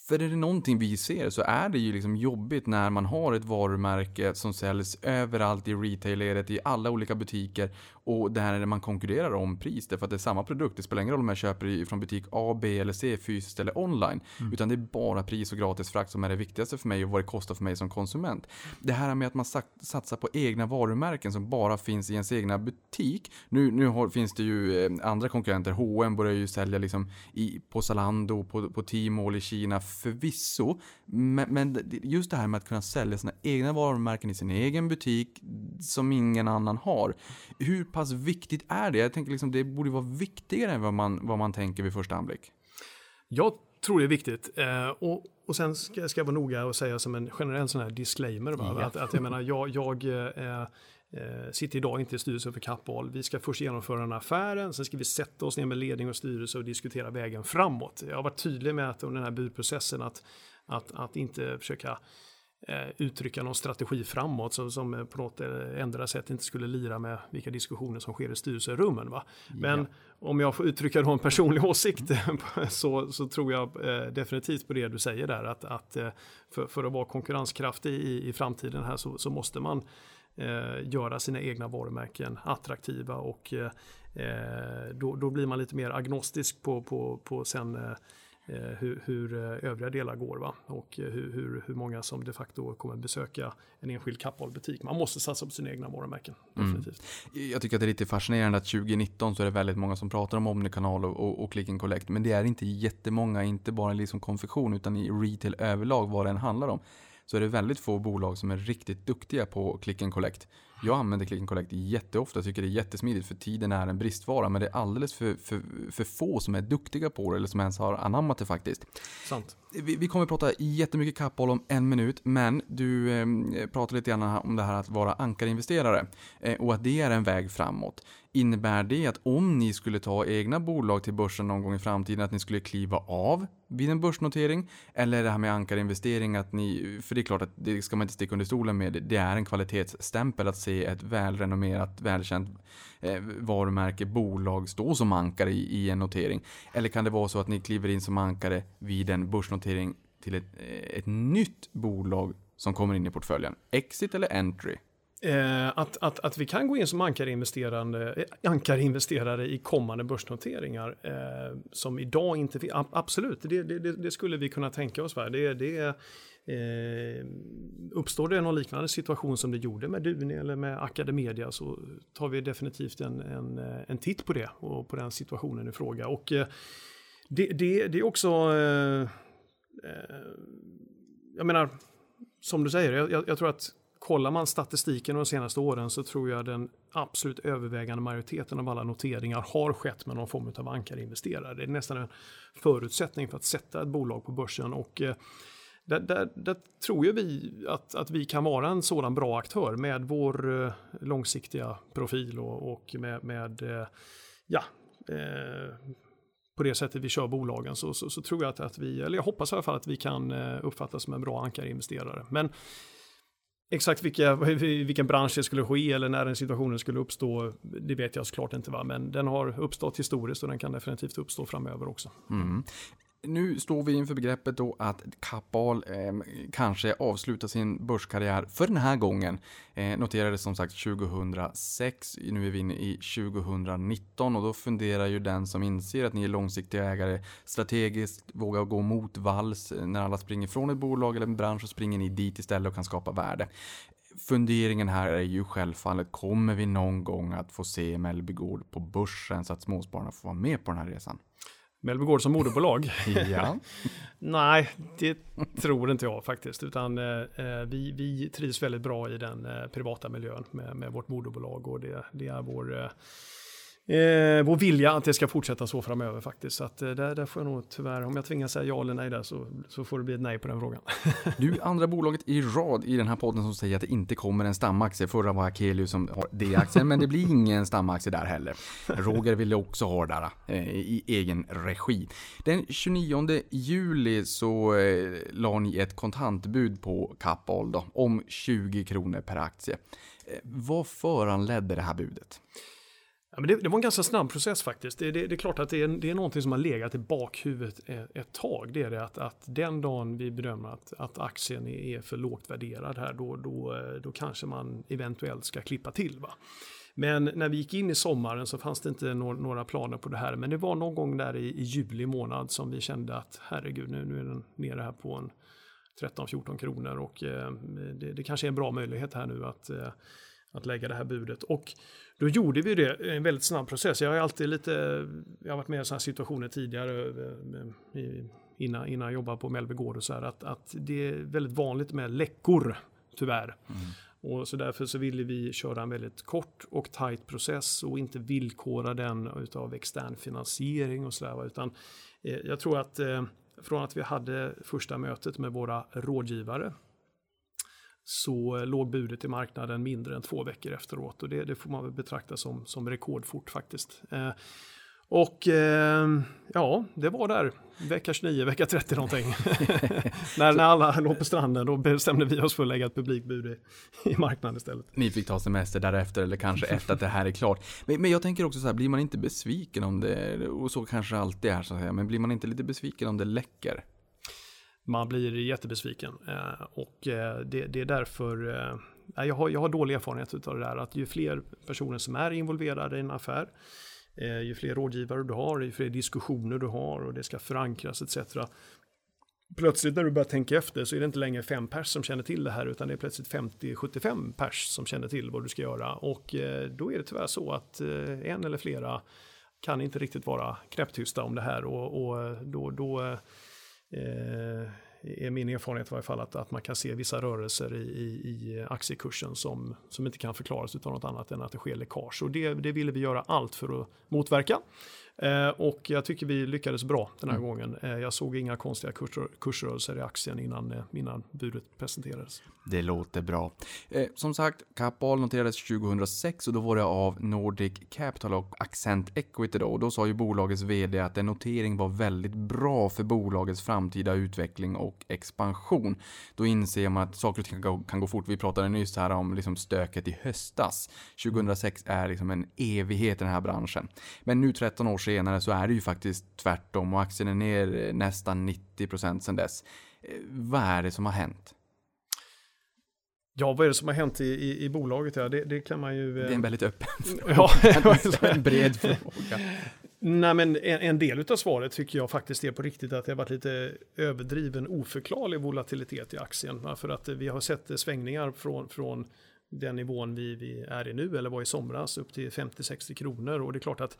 För är det någonting vi ser så är det ju liksom jobbigt när man har ett varumärke som säljs överallt i retail-ledet, i alla olika butiker och där man konkurrerar om pris. Därför att det är samma produkt. Det spelar ingen roll om jag köper från butik A, B eller C fysiskt eller online. Mm. Utan det är bara pris och gratis frakt som är det viktigaste för mig och vad det kostar för mig som konsument. Det här med att man satsar på egna varumärken som bara finns i ens egna butik. Nu, nu har, finns det ju eh, andra konkurrenter. H&M börjar ju sälja liksom i, på Zalando, på, på Tmall i Kina förvisso. Men, men just det här med att kunna sälja sina egna varumärken i sin egen butik som ingen annan har. Hur pass viktigt är det? Jag tänker liksom det borde vara viktigare än vad man, vad man tänker vid första anblick. Jag tror det är viktigt. Eh, och, och sen ska, ska jag vara noga och säga som en generell sån här disclaimer. Va? Ja. Att, att jag menar, jag, jag eh, eh, sitter idag inte i styrelsen för Kappahl. Vi ska först genomföra den här affären, sen ska vi sätta oss ner med ledning och styrelse och diskutera vägen framåt. Jag har varit tydlig med att under den här budprocessen att, att, att inte försöka uttrycka någon strategi framåt som, som på något eh, ändra sätt inte skulle lira med vilka diskussioner som sker i styrelserummen. Va? Men ja. om jag får uttrycka en personlig åsikt så, så tror jag eh, definitivt på det du säger där att, att för, för, att vara konkurrenskraftig i, i framtiden här så, så måste man eh, göra sina egna varumärken attraktiva och eh, då, då, blir man lite mer agnostisk på, på, på sen Eh, hur, hur eh, övriga delar går va? och eh, hur, hur, hur många som de facto kommer besöka en enskild Kappahl-butik. Man måste satsa på sina egna varumärken. Mm. Definitivt. Mm. Jag tycker att det är lite fascinerande att 2019 så är det väldigt många som pratar om Omnikanal och, och, och Click and Collect. Men det är inte jättemånga, inte bara liksom konfektion utan i retail överlag vad den handlar om. Så är det väldigt få bolag som är riktigt duktiga på Click and Collect. Jag använder Click and Collect jätteofta, tycker det är jättesmidigt för tiden är en bristvara. Men det är alldeles för, för, för få som är duktiga på det eller som ens har anammat det faktiskt. Sant. Vi, vi kommer att prata jättemycket kappboll om en minut, men du eh, pratar lite grann om det här att vara ankarinvesterare eh, och att det är en väg framåt. Innebär det att om ni skulle ta egna bolag till börsen någon gång i framtiden att ni skulle kliva av vid en börsnotering? Eller det här med ankarinvestering att ni, för det är klart att det ska man inte sticka under stolen med, det är en kvalitetsstämpel att se ett välrenommerat, välkänt eh, varumärke, bolag stå som ankare i, i en notering? Eller kan det vara så att ni kliver in som ankare vid en börsnotering till ett, eh, ett nytt bolag som kommer in i portföljen? Exit eller entry? Eh, att, att, att vi kan gå in som ankarinvesterande, eh, ankarinvesterare i kommande börsnoteringar eh, som idag inte finns. Absolut, det, det, det, skulle vi kunna tänka oss. Va? Det, det, eh, uppstår det någon liknande situation som det gjorde med Duni eller med Academedia så tar vi definitivt en, en, eh, en titt på det och på den situationen i fråga. Och eh, det, det, det är också, eh, eh, jag menar, som du säger, jag, jag tror att kollar man statistiken de senaste åren så tror jag den absolut övervägande majoriteten av alla noteringar har skett med någon form av ankarinvesterare. Det är nästan en förutsättning för att sätta ett bolag på börsen och eh, där, där, där, tror ju vi att, att vi kan vara en sådan bra aktör med vår eh, långsiktiga profil och, och med, med eh, ja, eh, på det sättet vi kör bolagen så, så, så, tror jag att, att vi, eller jag hoppas i alla fall att vi kan eh, uppfattas som en bra ankarinvesterare. Men Exakt vilka, vilken bransch det skulle ske eller när den situationen skulle uppstå, det vet jag såklart inte. Va? Men den har uppstått historiskt och den kan definitivt uppstå framöver också. Mm nu står vi inför begreppet då att Kappahl eh, kanske avslutar sin börskarriär för den här gången. Eh, noterades som sagt 2006, nu är vi inne i 2019 och då funderar ju den som inser att ni är långsiktiga ägare strategiskt vågar gå mot vals eh, när alla springer från ett bolag eller en bransch så springer ni dit istället och kan skapa värde. Funderingen här är ju självfallet, kommer vi någon gång att få se Mellby Gård på börsen så att småspararna får vara med på den här resan? Mellby Gård som moderbolag? ja. Nej, det tror inte jag faktiskt. Utan eh, eh, vi, vi trivs väldigt bra i den eh, privata miljön med, med vårt moderbolag och det, det är vår eh, eh, vår vilja att det ska fortsätta så framöver faktiskt. Så att, eh, där, där får jag nog tyvärr, om jag tvingas säga ja eller nej där så, så får det bli ett nej på den frågan. du andra bolaget i rad i den här podden som säger att det inte kommer en stamaktie. Förra var Akelius som har D-aktien, men det blir ingen stamaktie där heller. Roger ville också ha det där eh, i egen regi. Den 29 juli så eh, la ni ett kontantbud på Kappahl då, om 20 kronor per aktie. Eh, vad föranledde det här budet? Ja, men det, det, var en ganska snabb process faktiskt. Det, det, det är klart att det är, det är någonting som har legat i bakhuvudet ett, ett tag. Det är det att, att den dagen vi bedömer att, att aktien är, för lågt värderad här, då, då, eh, då kanske man eventuellt ska klippa till. Va? Men när vi gick in i sommaren så fanns det inte några planer på det här. Men det var någon gång där i, i juli månad som vi kände att herregud, nu, nu är den nere här på en 13-14 kronor och eh, det, det, kanske är en bra möjlighet här nu att eh, att lägga det här budet. Och då gjorde vi det, en väldigt snabb process. Jag har alltid lite, jag har varit med i sådana situationer tidigare eh, innan, innan jag jobbade på Mellby Gård och så här, att, att det är väldigt vanligt med läckor, tyvärr. Mm. Och så därför så ville vi köra en väldigt kort och tight process och inte villkora den av extern finansiering och sådär. Utan eh, jag tror att eh, från att vi hade första mötet med våra rådgivare så låg budet i marknaden mindre än två veckor efteråt och det, det får man väl betrakta som, som rekordfort faktiskt. Eh, och eh, ja, det var där vecka 29, vecka 30 någonting. när, när alla låg på stranden då bestämde vi oss för att lägga ett publikbud i, i marknaden istället. Ni fick ta semester därefter eller kanske efter att det här är klart. Men, men jag tänker också så här, blir man inte besviken om det, och så kanske alltid är så att säga, men blir man inte lite besviken om det läcker? Man blir jättebesviken. Eh, och eh, det, det är därför eh, jag har, jag har dålig erfarenhet av det där att ju fler personer som är involverade i en affär, eh, ju fler rådgivare du har, ju fler diskussioner du har och det ska förankras etc. Plötsligt när du börjar tänka efter så är det inte längre fem pers som känner till det här utan det är plötsligt 50-75 pers som känner till vad du ska göra och eh, då är det tyvärr så att en eller flera kan inte riktigt vara knäpptysta om det här och, och då, då eh, Eh, är min erfarenhet i varje fall att, att man kan se vissa rörelser i, i, i aktiekursen som, som inte kan förklaras av något annat än att det sker läckage. Och det, det ville vi göra allt för att motverka. Eh, och jag tycker vi lyckades bra den här mm. gången. Eh, jag såg inga konstiga kurs, kursrörelser i aktien innan, eh, innan budet presenterades. Det låter bra. Eh, som sagt, Kappahl noterades 2006 och då var det av Nordic Capital och Accent Equity då. Och då sa ju bolagets vd att en notering var väldigt bra för bolagets framtida utveckling och expansion. Då inser man att saker och ting kan gå, kan gå fort. Vi pratade nyss här om liksom stöket i höstas. 2006 är liksom en evighet i den här branschen. Men nu 13 år senare så är det ju faktiskt tvärtom och aktien är ner nästan 90% sedan dess. Eh, vad är det som har hänt? Ja, vad är det som har hänt i, i, i bolaget? Ja, det, det kan man ju... Det är en väldigt öppen ja, en bred fråga. Nej, men en, en del av svaret tycker jag faktiskt är på riktigt att det har varit lite överdriven oförklarlig volatilitet i aktien. Va? För att vi har sett svängningar från, från den nivån vi, vi är i nu eller var i somras upp till 50-60 kronor och det är klart att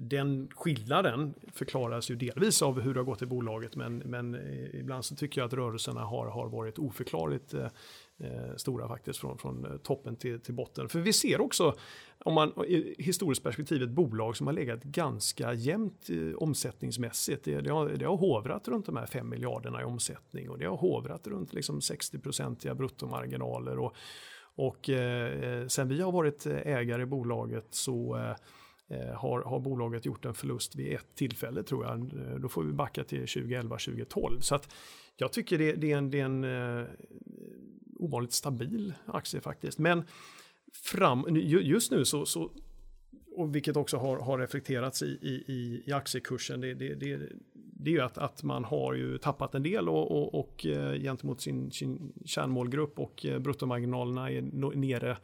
den skillnaden förklaras ju delvis av hur det har gått i bolaget men, men eh, ibland så tycker jag att rörelserna har, har varit oförklarligt eh, eh stora faktiskt från, från eh, toppen till, till botten. För vi ser också, om man i historiskt perspektiv, ett bolag som har legat ganska jämnt eh, omsättningsmässigt. Det, det, har, det har hovrat runt de här 5 miljarderna i omsättning och det har hovrat runt liksom 60-procentiga bruttomarginaler. Och, och eh, sen vi har varit ägare i bolaget så Eh, Eh, har, har bolaget gjort en förlust vid ett tillfälle tror jag. Eh, då får vi backa till 2011-2012. Så att jag tycker det, det är en, det är en eh, ovanligt stabil aktie faktiskt. Men fram, just nu så, så och vilket också har, har reflekterats i, i, i aktiekursen, det, det, det, det är ju att, att man har ju tappat en del och, och, och eh, gentemot sin, sin kärnmålgrupp och bruttomarginalerna är nere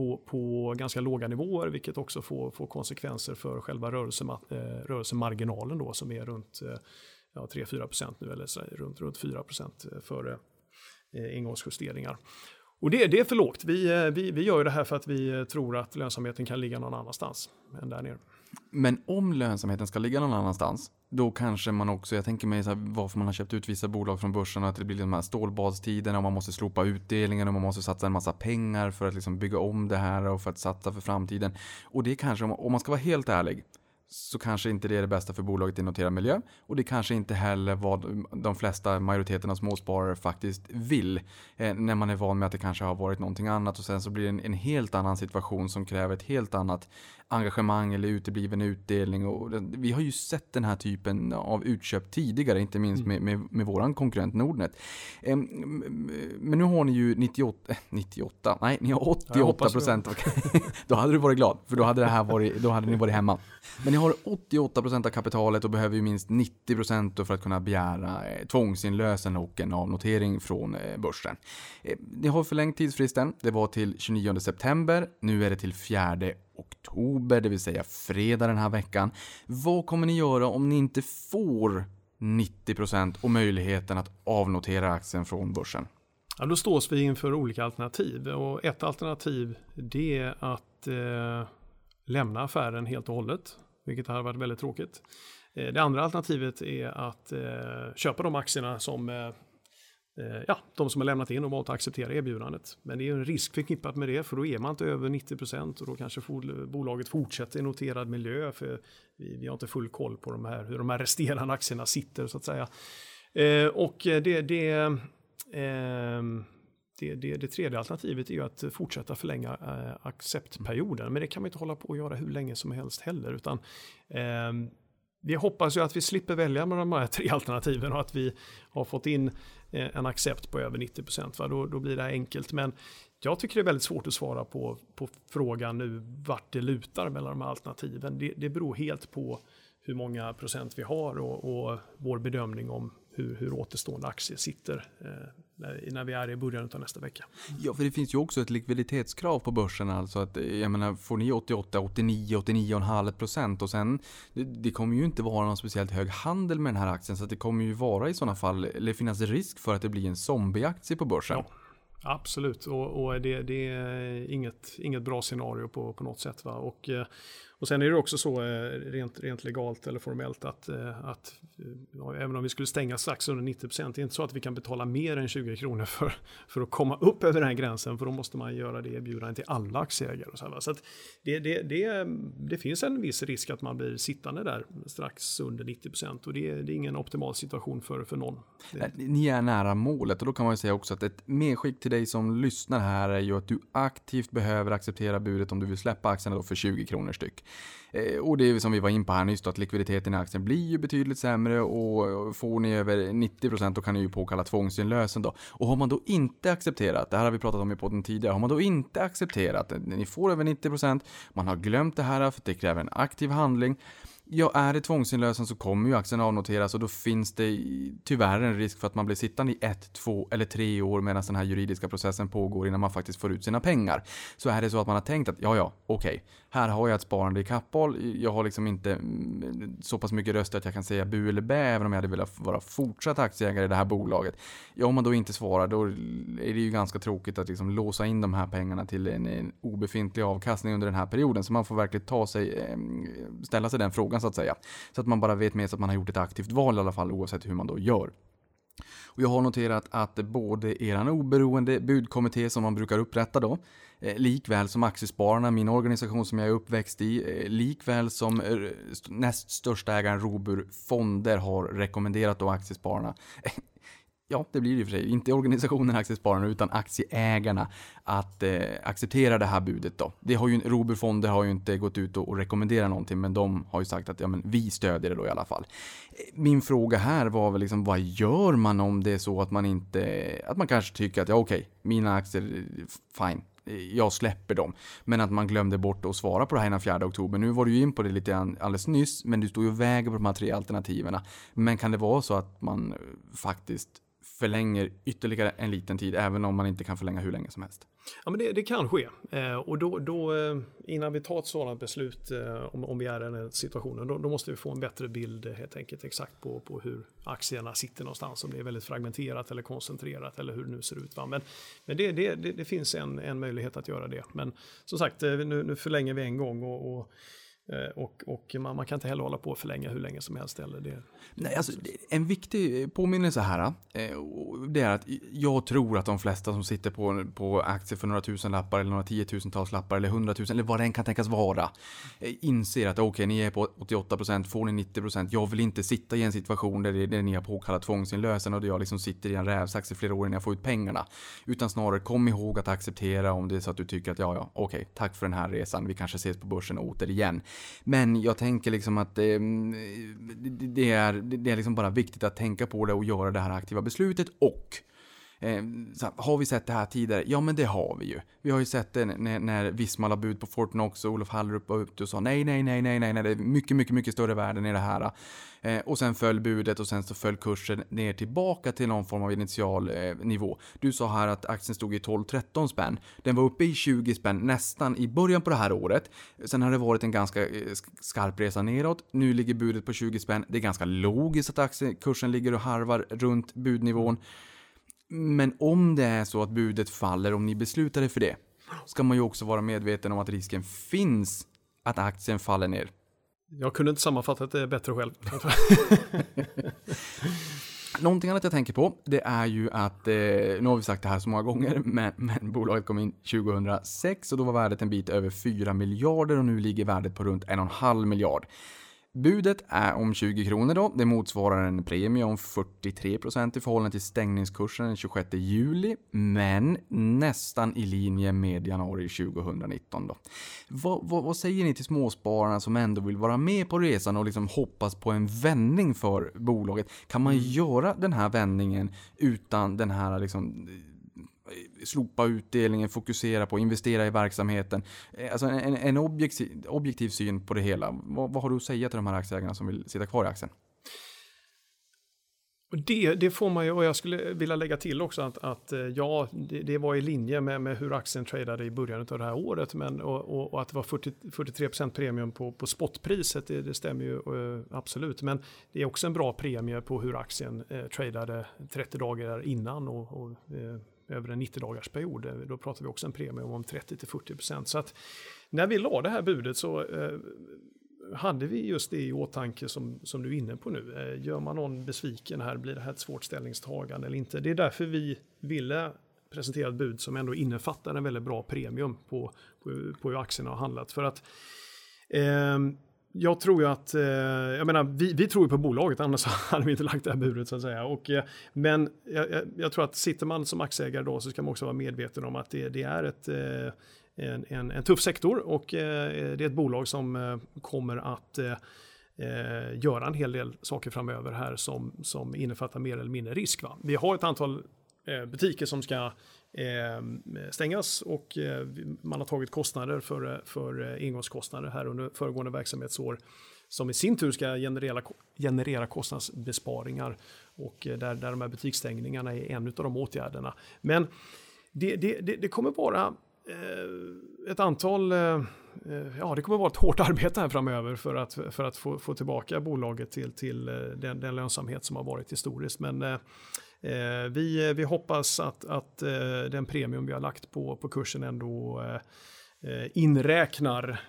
på, på ganska låga nivåer, vilket också får, får konsekvenser för själva rörelsema, eh, rörelsemarginalen då, som är runt eh, ja, 3-4% nu, eller så, runt, runt 4% eh, före eh, engångsjusteringar. Och det, det är för lågt. Vi, eh, vi, vi gör det här för att vi eh, tror att lönsamheten kan ligga någon annanstans än där nere. Men om lönsamheten ska ligga någon annanstans, då kanske man också, jag tänker mig så här, varför man har köpt ut vissa bolag från börsen, att det blir de här stålbadstiderna och man måste slopa utdelningen och man måste satsa en massa pengar för att liksom bygga om det här och för att satsa för framtiden. Och det kanske, om man ska vara helt ärlig, så kanske inte det är det bästa för bolaget i noterad miljö. Och det kanske inte heller vad de flesta, majoriteten av småsparare faktiskt vill. Eh, när man är van med att det kanske har varit någonting annat och sen så blir det en, en helt annan situation som kräver ett helt annat engagemang eller utebliven utdelning. Och vi har ju sett den här typen av utköp tidigare, inte minst med, med, med våran konkurrent Nordnet. Men nu har ni ju 98, 98 nej ni har 88 procent. då hade du varit glad, för då hade, det här varit, då hade ni varit hemma. Men ni har 88% av kapitalet och behöver ju minst 90% för att kunna begära eh, tvångsinlösen och en avnotering från eh, börsen. Eh, ni har förlängt tidsfristen, det var till 29 september, nu är det till 4 oktober, det vill säga fredag den här veckan. Vad kommer ni göra om ni inte får 90% och möjligheten att avnotera aktien från börsen? Ja, då stås vi inför olika alternativ och ett alternativ det är att eh, lämna affären helt och hållet, vilket hade varit väldigt tråkigt. Eh, det andra alternativet är att eh, köpa de aktierna som eh, ja, de som har lämnat in och valt att acceptera erbjudandet. Men det är en risk förknippat med det, för då är man inte över 90% och då kanske bolaget fortsätter i noterad miljö, för vi, vi har inte full koll på de här, hur de här resterande aktierna sitter så att säga. Eh, och det, det, eh, det, det, det, tredje alternativet är ju att fortsätta förlänga eh, acceptperioden, men det kan man inte hålla på att göra hur länge som helst heller, utan eh, vi hoppas ju att vi slipper välja mellan de här tre alternativen och att vi har fått in eh, en accept på över 90 procent. Då, då blir det enkelt. Men jag tycker det är väldigt svårt att svara på, på frågan nu vart det lutar mellan de här alternativen. Det, det beror helt på hur många procent vi har och, och vår bedömning om hur, hur återstående aktier sitter eh, när, vi är i början av nästa vecka. Ja, för det finns ju också ett likviditetskrav på börsen. Alltså att, jag menar, får ni 88, 89, 89,5 procent och sen det, det, kommer ju inte vara någon speciellt hög handel med den här aktien så det kommer ju vara i sådana fall, eller finnas risk för att det blir en zombieaktie på börsen. Ja. Absolut, och, och det, det, är inget, inget bra scenario på, på något sätt. Va? Och, eh, och sen är det också så eh, rent, rent legalt eller formellt att, eh, att Eh, även om vi skulle stänga strax under 90 procent, det är inte så att vi kan betala mer än 20 kronor för, för att komma upp över den här gränsen, för då måste man göra det erbjudandet till alla aktieägare. Och så här, så det, det, det, det, finns en viss risk att man blir sittande där strax under 90 procent och det, det, är ingen optimal situation för, för någon. Ni är nära målet och då kan man ju säga också att ett medskick till dig som lyssnar här är ju att du aktivt behöver acceptera budet om du vill släppa aktierna då för 20 kronor styck. Eh, och det är som vi var in på här nyss då, att likviditeten i aktien blir ju betydligt sämre och får ni över 90% då kan ni ju påkalla tvångsinlösen då. Och har man då inte accepterat, det här har vi pratat om i podden tidigare, har man då inte accepterat, ni får över 90%, man har glömt det här för att det kräver en aktiv handling, Ja, är det tvångsinlösen så kommer ju aktien avnoteras och då finns det tyvärr en risk för att man blir sittande i ett, två eller tre år medan den här juridiska processen pågår innan man faktiskt får ut sina pengar. Så är det så att man har tänkt att ja, ja, okej, okay, här har jag ett sparande i kapphåll. Jag har liksom inte mm, så pass mycket röster att jag kan säga bu eller bä, även om jag hade velat vara fortsatt aktieägare i det här bolaget. Ja, om man då inte svarar, då är det ju ganska tråkigt att liksom låsa in de här pengarna till en, en obefintlig avkastning under den här perioden. Så man får verkligen ta sig, eh, ställa sig den frågan så att säga. Så att man bara vet med sig att man har gjort ett aktivt val i alla fall oavsett hur man då gör. Och jag har noterat att både eran oberoende budkommitté som man brukar upprätta då, eh, likväl som Aktiespararna, min organisation som jag är uppväxt i, eh, likväl som eh, näst största ägaren Robur Fonder har rekommenderat då Aktiespararna ja, det blir det i och för sig, inte organisationen Aktiespararna utan aktieägarna att eh, acceptera det här budet då. Det har ju, Robur Fonder har ju inte gått ut och, och rekommenderat någonting, men de har ju sagt att ja, men vi stödjer det då i alla fall. Eh, min fråga här var väl liksom, vad gör man om det är så att man inte, att man kanske tycker att ja okej, okay, mina aktier, eh, fine, eh, jag släpper dem. Men att man glömde bort att svara på det här innan 4 oktober. Nu var du ju in på det lite alldeles nyss, men du stod ju och väger på de här tre alternativen. Men kan det vara så att man faktiskt förlänger ytterligare en liten tid, även om man inte kan förlänga hur länge som helst. Ja, men det, det kan ske. Eh, och då, då, eh, innan vi tar ett sådant beslut, eh, om, om vi är i den här situationen, då, då, måste vi få en bättre bild eh, helt enkelt exakt på, på hur aktierna sitter någonstans, om det är väldigt fragmenterat eller koncentrerat eller hur det nu ser ut. Va? Men, men det, det, det, det finns en, en möjlighet att göra det. Men som sagt, eh, nu, nu förlänger vi en gång och, och Eh, och, och man, man, kan inte heller hålla på och förlänga hur länge som helst. Eller det, Nej, alltså, en viktig påminnelse här, eh, det är att jag tror att de flesta som sitter på, på aktier för några tusen lappar eller några tiotusentals lappar eller hundratusen eller vad det än kan tänkas vara, eh, inser att okej, okay, ni är på 88%, får ni 90%, jag vill inte sitta i en situation där, det, där ni har påkallat tvångsinlösen och där jag liksom sitter i en rävsax i flera år innan jag får ut pengarna. Utan snarare kom ihåg att acceptera om det är så att du tycker att ja, ja, okej, okay, tack för den här resan, vi kanske ses på börsen återigen. Men jag tänker liksom att eh, det, det är, det är liksom bara viktigt att tänka på det och göra det här aktiva beslutet och Eh, har vi sett det här tidigare? Ja, men det har vi ju. Vi har ju sett det när, när Visma la bud på Fortnox och Olof Hallrup var ute och sa nej, nej, nej, nej, nej, nej, det är mycket, mycket, mycket större värden i det här. Eh, och sen föll budet och sen så föll kursen ner tillbaka till någon form av initial eh, nivå. Du sa här att aktien stod i 12-13 spänn. Den var uppe i 20 spänn nästan i början på det här året. Sen har det varit en ganska eh, skarp resa neråt. Nu ligger budet på 20 spänn. Det är ganska logiskt att aktiekursen ligger och harvar runt budnivån. Men om det är så att budet faller, om ni beslutar er för det, ska man ju också vara medveten om att risken finns att aktien faller ner. Jag kunde inte sammanfatta det bättre själv. Någonting annat jag tänker på, det är ju att, eh, nu har vi sagt det här så många gånger, men, men, bolaget kom in 2006 och då var värdet en bit över 4 miljarder och nu ligger värdet på runt 1,5 miljard. Budet är om 20 kronor då. Det motsvarar en premie om 43% i förhållande till stängningskursen den 26 juli, men nästan i linje med januari 2019 då. Vad, vad, vad säger ni till småspararna som ändå vill vara med på resan och liksom hoppas på en vändning för bolaget? Kan man mm. göra den här vändningen utan den här liksom Eh, slopa utdelningen, fokusera på, investera i verksamheten. Eh, alltså en, en objektiv, objektiv syn på det hela. Vad, vad har du att säga till de här aktieägarna som vill sitta kvar i aktien? Det, det, får man ju, och jag skulle vilja lägga till också att, att eh, ja, det, det, var i linje med, med hur aktien tradade i början av det här året, men och, och, och att det var 40, 43% premium på, på spotpriset, det, det stämmer ju uh, absolut, men det är också en bra premie på hur aktien uh, tradade 30 dagar innan och, och uh, över en 90 dagars period. Eh, då pratar vi också en premie om 30-40%. Så att när vi la det här budet så eh, hade vi just det i åtanke som, som du är inne på nu. Eh, gör man någon besviken här, blir det här ett svårt ställningstagande eller inte? Det är därför vi ville presentera ett bud som ändå innefattar en väldigt bra premium på, på, på hur aktierna har handlat. För att eh, jag tror ju att, eh, jag menar, vi, vi tror ju på bolaget, annars hade vi inte lagt det här budet så att säga. Och, eh, men jag, jag, tror att sitter man som aktieägare då så ska man också vara medveten om att det, det är ett, eh, en, en, en, tuff sektor och eh, det är ett bolag som eh, kommer att eh, göra en hel del saker framöver här som, som innefattar mer eller mindre risk. Va? Vi har ett antal butiker som ska Eh, stängas och eh, man har tagit kostnader för, eh, för engångskostnader här under föregående verksamhetsår som i sin tur ska generera, generera kostnadsbesparingar och där, där de här butiksstängningarna är en av de åtgärderna. Men det, det, det, det kommer vara ett antal, ja det kommer vara ett hårt arbete här framöver för att, för att få, få tillbaka bolaget till, till den, den lönsamhet som har varit historiskt. Men eh, Eh, vi, eh, vi hoppas att, att eh, den premium vi har lagt på, på kursen ändå eh, eh inräknar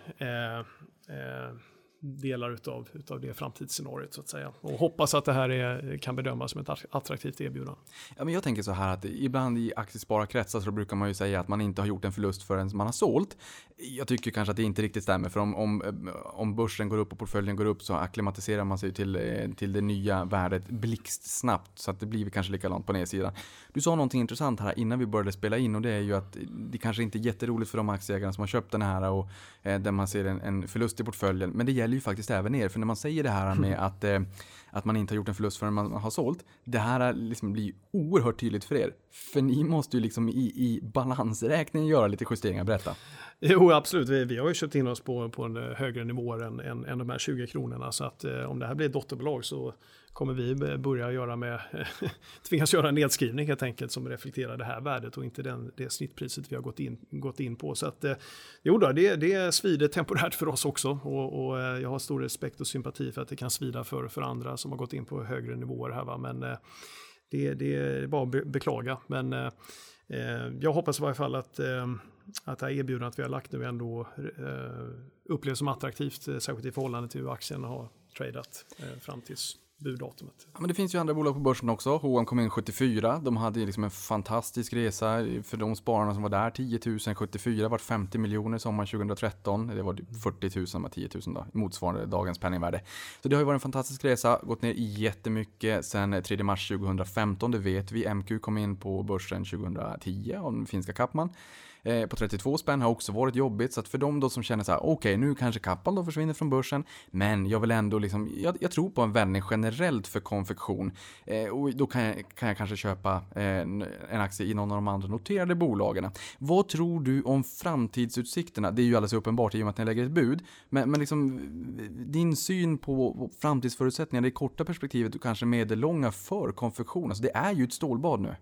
delar utav, utav det framtidsscenariot så att säga. Och hoppas att det här är, kan bedömas som ett attraktivt erbjudande. Ja, men jag tänker så här att ibland i aktiespararkretsar så brukar man ju säga att man inte har gjort en förlust förrän man har sålt. Jag tycker kanske att det inte riktigt stämmer för om, om, om börsen går upp och portföljen går upp så akklimatiserar man sig till, eh, till det nya värdet blixtsnabbt så att det blir kanske likadant på nedsidan. Du sa någonting intressant här innan vi började spela in och det är ju att det kanske inte är jätteroligt för de aktieägarna som har köpt den här och eh, där man ser en, en förlust i portföljen. Men det gäller ju faktiskt även er, för när man säger det här med att, eh, att man inte har gjort en förlust förrän man har sålt, det här liksom blir oerhört tydligt för er. För ni måste ju liksom i, i balansräkningen göra lite justeringar, berätta. Jo, absolut. Vi, vi har ju köpt in oss på, på en högre nivå än, än, än de här 20 kronorna. Så att eh, om det här blir ett dotterbolag så kommer vi börja göra med, tvingas göra en nedskrivning helt enkelt som reflekterar det här värdet och inte den, det snittpriset vi har gått in, gått in på. Så att, eh, jo då, det, det svider temporärt för oss också och, och, eh, jag har stor respekt och sympati för att det kan svida för, för andra som har gått in på högre nivåer här. Va? Men eh, det, det är bara att beklaga. Men eh, eh, jag hoppas i varje fall att, eh, att det här erbjudandet vi har lagt nu ändå eh, upplevs som attraktivt, eh, särskilt i förhållande till hur aktien har tradat fram tills buddatumet. Ja, men det finns ju andra bolag på börsen också. H&M kom in 74. De hade liksom en fantastisk resa för de spararna som var där. 10 000 74 vart 50 miljoner sommaren 2013. Det var 40 000 med 10 000 då, motsvarande dagens penningvärde. Så det har ju varit en fantastisk resa, gått ner jättemycket sen 3 mars 2015. Det vet vi. MQ kom in på börsen 2010 av den finska Kappman eh, på 32 spänn har också varit jobbigt. Så att för de då som känner så här, okej okay, nu kanske Kappahl då försvinner från börsen, men jag vill ändå liksom, jag, jag tror på en vändning generellt för konfektion. Eh, och då kan jag, kan jag kanske köpa eh, en aktie i någon av de andra noterade bolagen. Vad tror du om framtidsutsikterna? Det är ju alldeles uppenbart i och med att ni lägger ett bud, men, men liksom din syn på framtidsförutsättningar, det korta perspektivet och kanske medellånga för konfektion. Alltså det är ju ett stålbad nu.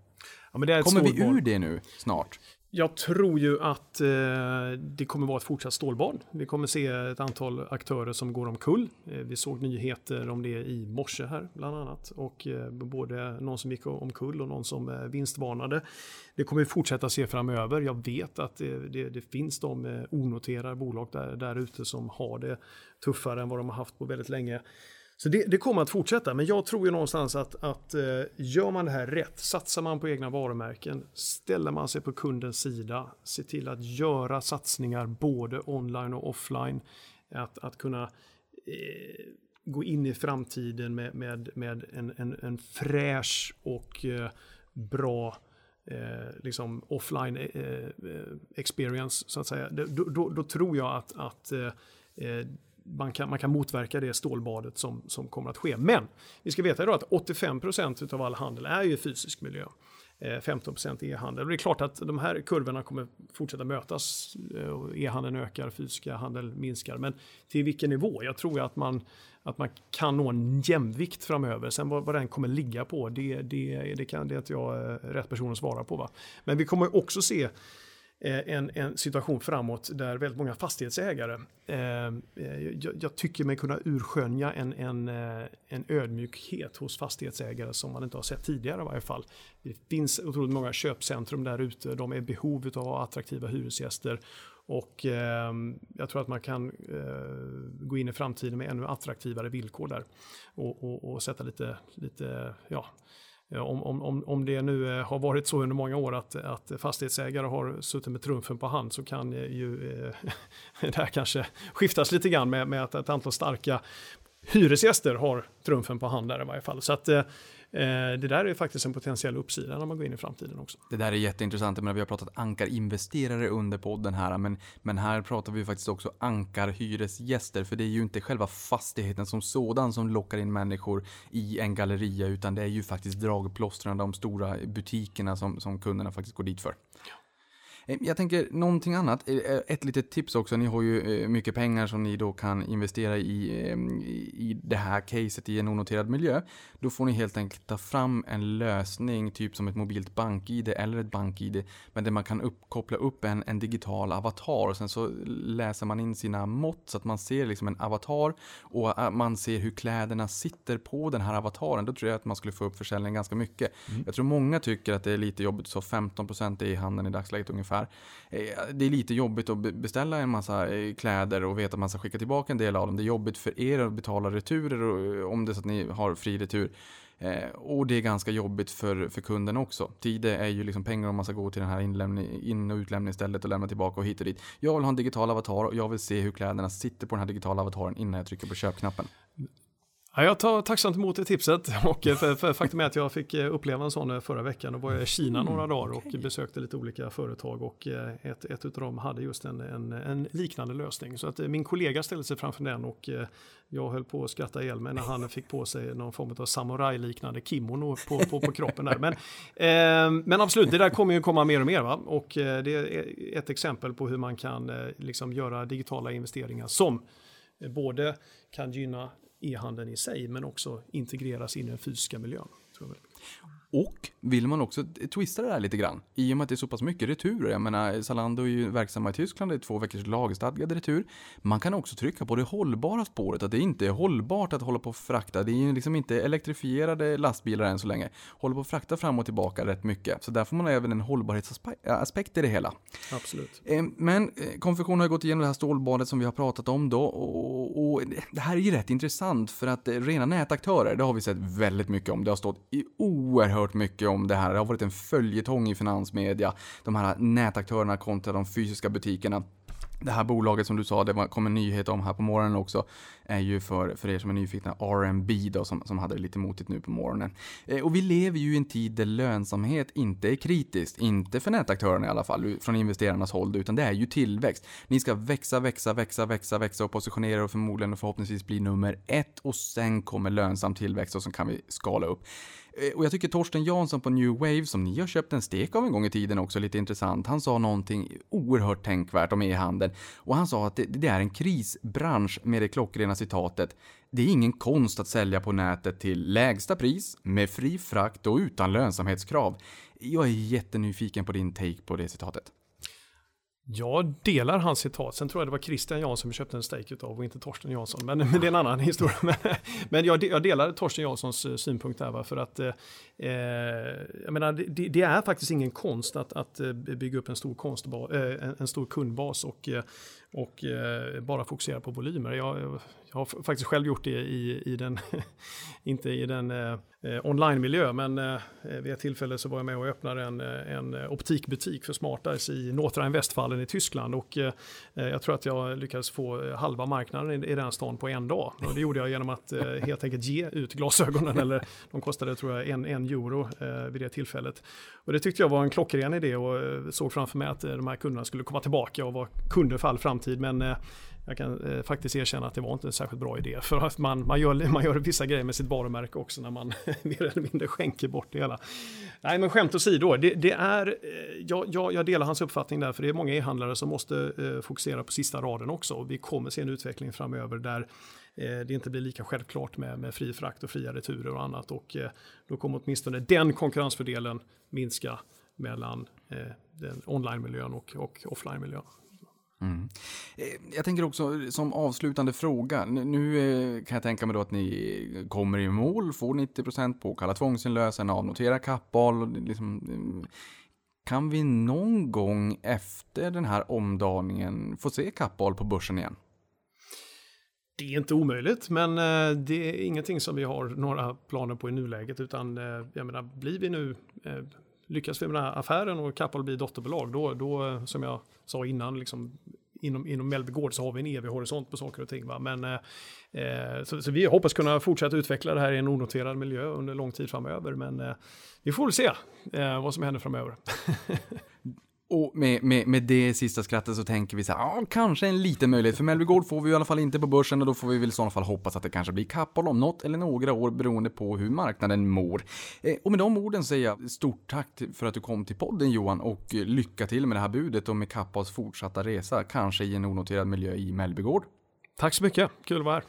Ja, Kommer stålbad. vi ur det nu snart? Jag tror ju att eh, det kommer vara ett fortsatt stålbad. Vi kommer se ett antal aktörer som går omkull. Eh, vi såg nyheter om det i morse här bland annat. Och eh, både någon som gick omkull och någon som eh, vinstvarnade. Det kommer vi fortsätta se framöver. Jag vet att det, det, det finns de eh, onoterade bolag där, där ute som har det tuffare än vad de har haft på väldigt länge. Så det, det, kommer att fortsätta, men jag tror ju någonstans att, att eh, gör man det här rätt, satsar man på egna varumärken, ställer man sig på kundens sida, ser till att göra satsningar både online och offline, att, att kunna eh, gå in i framtiden med, med, med en, en, en fräsch och eh, bra eh, liksom offline eh, eh experience, så att säga. Då, då, då tror jag att, att eh, man kan, man kan motverka det stålbadet som, som kommer att ske. Men vi ska veta idag att 85% av all handel är ju fysisk miljö. Eh, 15% e-handel. Det är klart att de här kurvorna kommer fortsätta mötas. Eh, e-handeln ökar, fysiska handel minskar. Men till vilken nivå? Jag tror att man, att man kan nå en jämvikt framöver. Sen vad, vad den kommer ligga på, det, det, det, kan, det är inte jag eh, rätt person att svara på. Va? Men vi kommer också se Eh, en, en situation framåt där väldigt många fastighetsägare, eh, eh jag, jag, tycker mig kunna urskönja en, en, eh, en ödmjukhet hos fastighetsägare som man inte har sett tidigare i varje fall. Det finns otroligt många köpcentrum där ute, de är i behov av attraktiva hyresgäster och eh, jag tror att man kan eh, gå in i framtiden med ännu attraktivare villkor där och, och, och sätta lite, lite ja, Eh, om, om, om det nu eh, har varit så under många år att, att fastighetsägare har suttit med trumfen på hand så kan eh, ju eh, det här kanske skiftas lite grann med, med att ett antal starka hyresgäster har trumfen på hand där i varje fall. Så att eh, Eh, det där är faktiskt en potentiell uppsida när man går in i framtiden också. Det där är jätteintressant. Men vi har pratat ankarinvesterare under podden här, men, men här pratar vi faktiskt också ankarhyresgäster, för det är ju inte själva fastigheten som sådan som lockar in människor i en galleria, utan det är ju faktiskt dragplåstren, de stora butikerna som, som kunderna faktiskt går dit för. Eh, jag tänker någonting annat. Eh, eh, ett litet tips också. Ni har ju mycket pengar som ni då kan investera i, i det här caset i en onoterad miljö. Då får ni helt enkelt ta fram en lösning, typ som ett mobilt bank-id eller ett bank-id, men där man kan upp, koppla upp en, en digital avatar och sen så läser man in sina mått så att man ser liksom en avatar och man ser hur kläderna sitter på den här avataren. Då tror jag att man skulle få upp försäljningen ganska mycket. Mm. Jag tror många tycker att det är lite jobbigt, så 15% är i handeln i dagsläget ungefär ungefär. Eh, det är lite jobbigt att beställa en massa eh, kläder och veta att man ska skicka tillbaka en del av dem. Det är jobbigt för er att betala returer eh, om det är så att ni har fri retur. och det är ganska jobbigt för, för kunden också. Tid är ju liksom pengar om man ska gå till den här in och utlämningsstället och lämna tillbaka och hit och dit. Jag vill ha en digital avatar och jag vill se hur kläderna sitter på den här digitala avataren innan jag trycker på köpknappen. Ja, jag tar tacksamt emot det tipset och eh, för, för faktum är att jag fick eh, uppleva en sån eh, förra veckan och var i Kina några mm, dagar och besökte lite olika företag och ett, ett av dem hade just en, en, en, liknande lösning. Så att min kollega ställde sig framför den och jag höll på att skratta ihjäl mig när han fick på sig någon form av samurajliknande kimono på, på, på kroppen där. Men, eh, men absolut, det där kommer ju komma mer och mer va? och det är ett exempel på hur man kan liksom göra digitala investeringar som både kan gynna e-handeln i sig, men också integreras in i den fysiska miljön. Tror jag. Och vill man också twista det där lite grann, i och med att det är så pass mycket returer. Jag menar, Zalando är ju verksamma i Tyskland, det är två veckors lagstadgad retur. Man kan också trycka på det hållbara spåret, att det inte är hållbart att hålla på och frakta. Det är ju liksom inte elektrifierade lastbilar än så länge. Håller på att frakta fram och tillbaka rätt mycket. Så där får man även en hållbarhetsaspekt i det hela. Absolut. Eh, men eh, konfektion har gått igenom det här stålbadet som vi har pratat om då. Och, och det här är ju rätt intressant för att eh, rena nätaktörer, det har vi sett väldigt mycket om. Det har stått i oerhört mycket om det här. Det har varit en följetong i finansmedia. De här nätaktörerna kontra de fysiska butikerna. Det här bolaget som du sa, det kom en nyhet om här på morgonen också, är ju för, för er som är nyfikna R&B då, som, som hade det lite motigt nu på morgonen. Eh, och vi lever ju i en tid där lönsamhet inte är kritiskt, inte för nätaktörerna i alla fall, från investerarnas håll, utan det är ju tillväxt. Ni ska växa, växa, växa, växa, växa och positionera och förmodligen och förhoppningsvis bli nummer ett och sen kommer lönsam tillväxt och så kan vi skala upp. Eh, och jag tycker Torsten Jansson på New Wave, som ni har köpt en stek av en gång i tiden också, lite intressant. Han sa någonting oerhört tänkvärt om e-handeln. Och han sa att det, det är en krisbransch med det klockrena citatet. Det är ingen konst att sälja på nätet till lägsta pris, med fri frakt och utan lönsamhetskrav. Jag är jättenyfiken på din take på det citatet. Jag delar hans citat. Sen tror jag det var Christian Jansson vi köpte en steak utav och inte Torsten Jansson. Men, men det är en annan historia. Men, men jag, jag, delar Torsten Janssons eh, synpunkt där. Va? För att eh, eh, jag menar, det, det, är faktiskt ingen konst att, att eh, bygga upp en stor, konstba, eh, en stor kundbas och, och eh, bara fokusera på volymer. Jag, jag har faktiskt själv gjort det i, i den, inte i den eh, online-miljö, men eh, vid ett tillfälle så var jag med och öppnade en, eh, en optikbutik för Smarteyes i Nordrhein-Westfalen i Tyskland och eh, jag tror att jag lyckades få eh, halva marknaden i, i den stan på en dag. Och det gjorde jag genom att eh, helt enkelt ge ut glasögonen, eller de kostade tror jag en, en euro eh, vid det tillfället. Och det tyckte jag var en klockren idé och såg framför mig att de här kunderna skulle komma tillbaka och vara kunder för all framtid, men jag kan eh, faktiskt erkänna att det var inte en särskilt bra idé. För att man, man, gör, man gör vissa grejer med sitt varumärke också när man mer eller mindre skänker bort det hela. Nej men skämt åsido, det, det är, eh, jag, jag, jag, delar hans uppfattning där för det är många e-handlare som måste eh, fokusera på sista raden också. Vi kommer se en utveckling framöver där eh, det inte blir lika självklart med, med fri frakt och fria returer och annat. Och eh, då kommer åtminstone den konkurrensfördelen minska mellan eh, den online-miljön och, och offline-miljön. Mm. Eh, jag tänker också som avslutande fråga. Nu eh, kan jag tänka mig då att ni kommer i mål, får 90% på kalla tvångsinlösen, avnoterar kappal. Liksom, eh, kan vi någon gång efter den här omdaningen få se kappal på börsen igen? Det är inte omöjligt, men det är ingenting som vi har några planer på i nuläget, utan jag menar, blir vi nu lyckas vi med den här affären och Kappahl blir dotterbolag, då, då som jag sa innan, liksom, inom, inom Mellby Gård så har vi en evig horisont på saker och ting. Va? Men, eh, eh, så, så, vi hoppas kunna fortsätta utveckla det här i en onoterad miljö under lång tid framöver. Men eh, vi får väl se eh, vad som händer framöver. Och med, med, med det sista skrattet så tänker vi så här, ja, kanske en liten möjlighet. För Mellby Gård får vi i alla fall inte på börsen och då får vi väl i sådana fall hoppas att det kanske blir Kappahl om något eller några år beroende på hur marknaden mår. Eh, och med de orden säger jag stort tack för att du kom till podden Johan och lycka till med det här budet och med Kappahls fortsatta resa, kanske i en onoterad miljö i Mellby Gård. Tack så mycket, kul att vara här.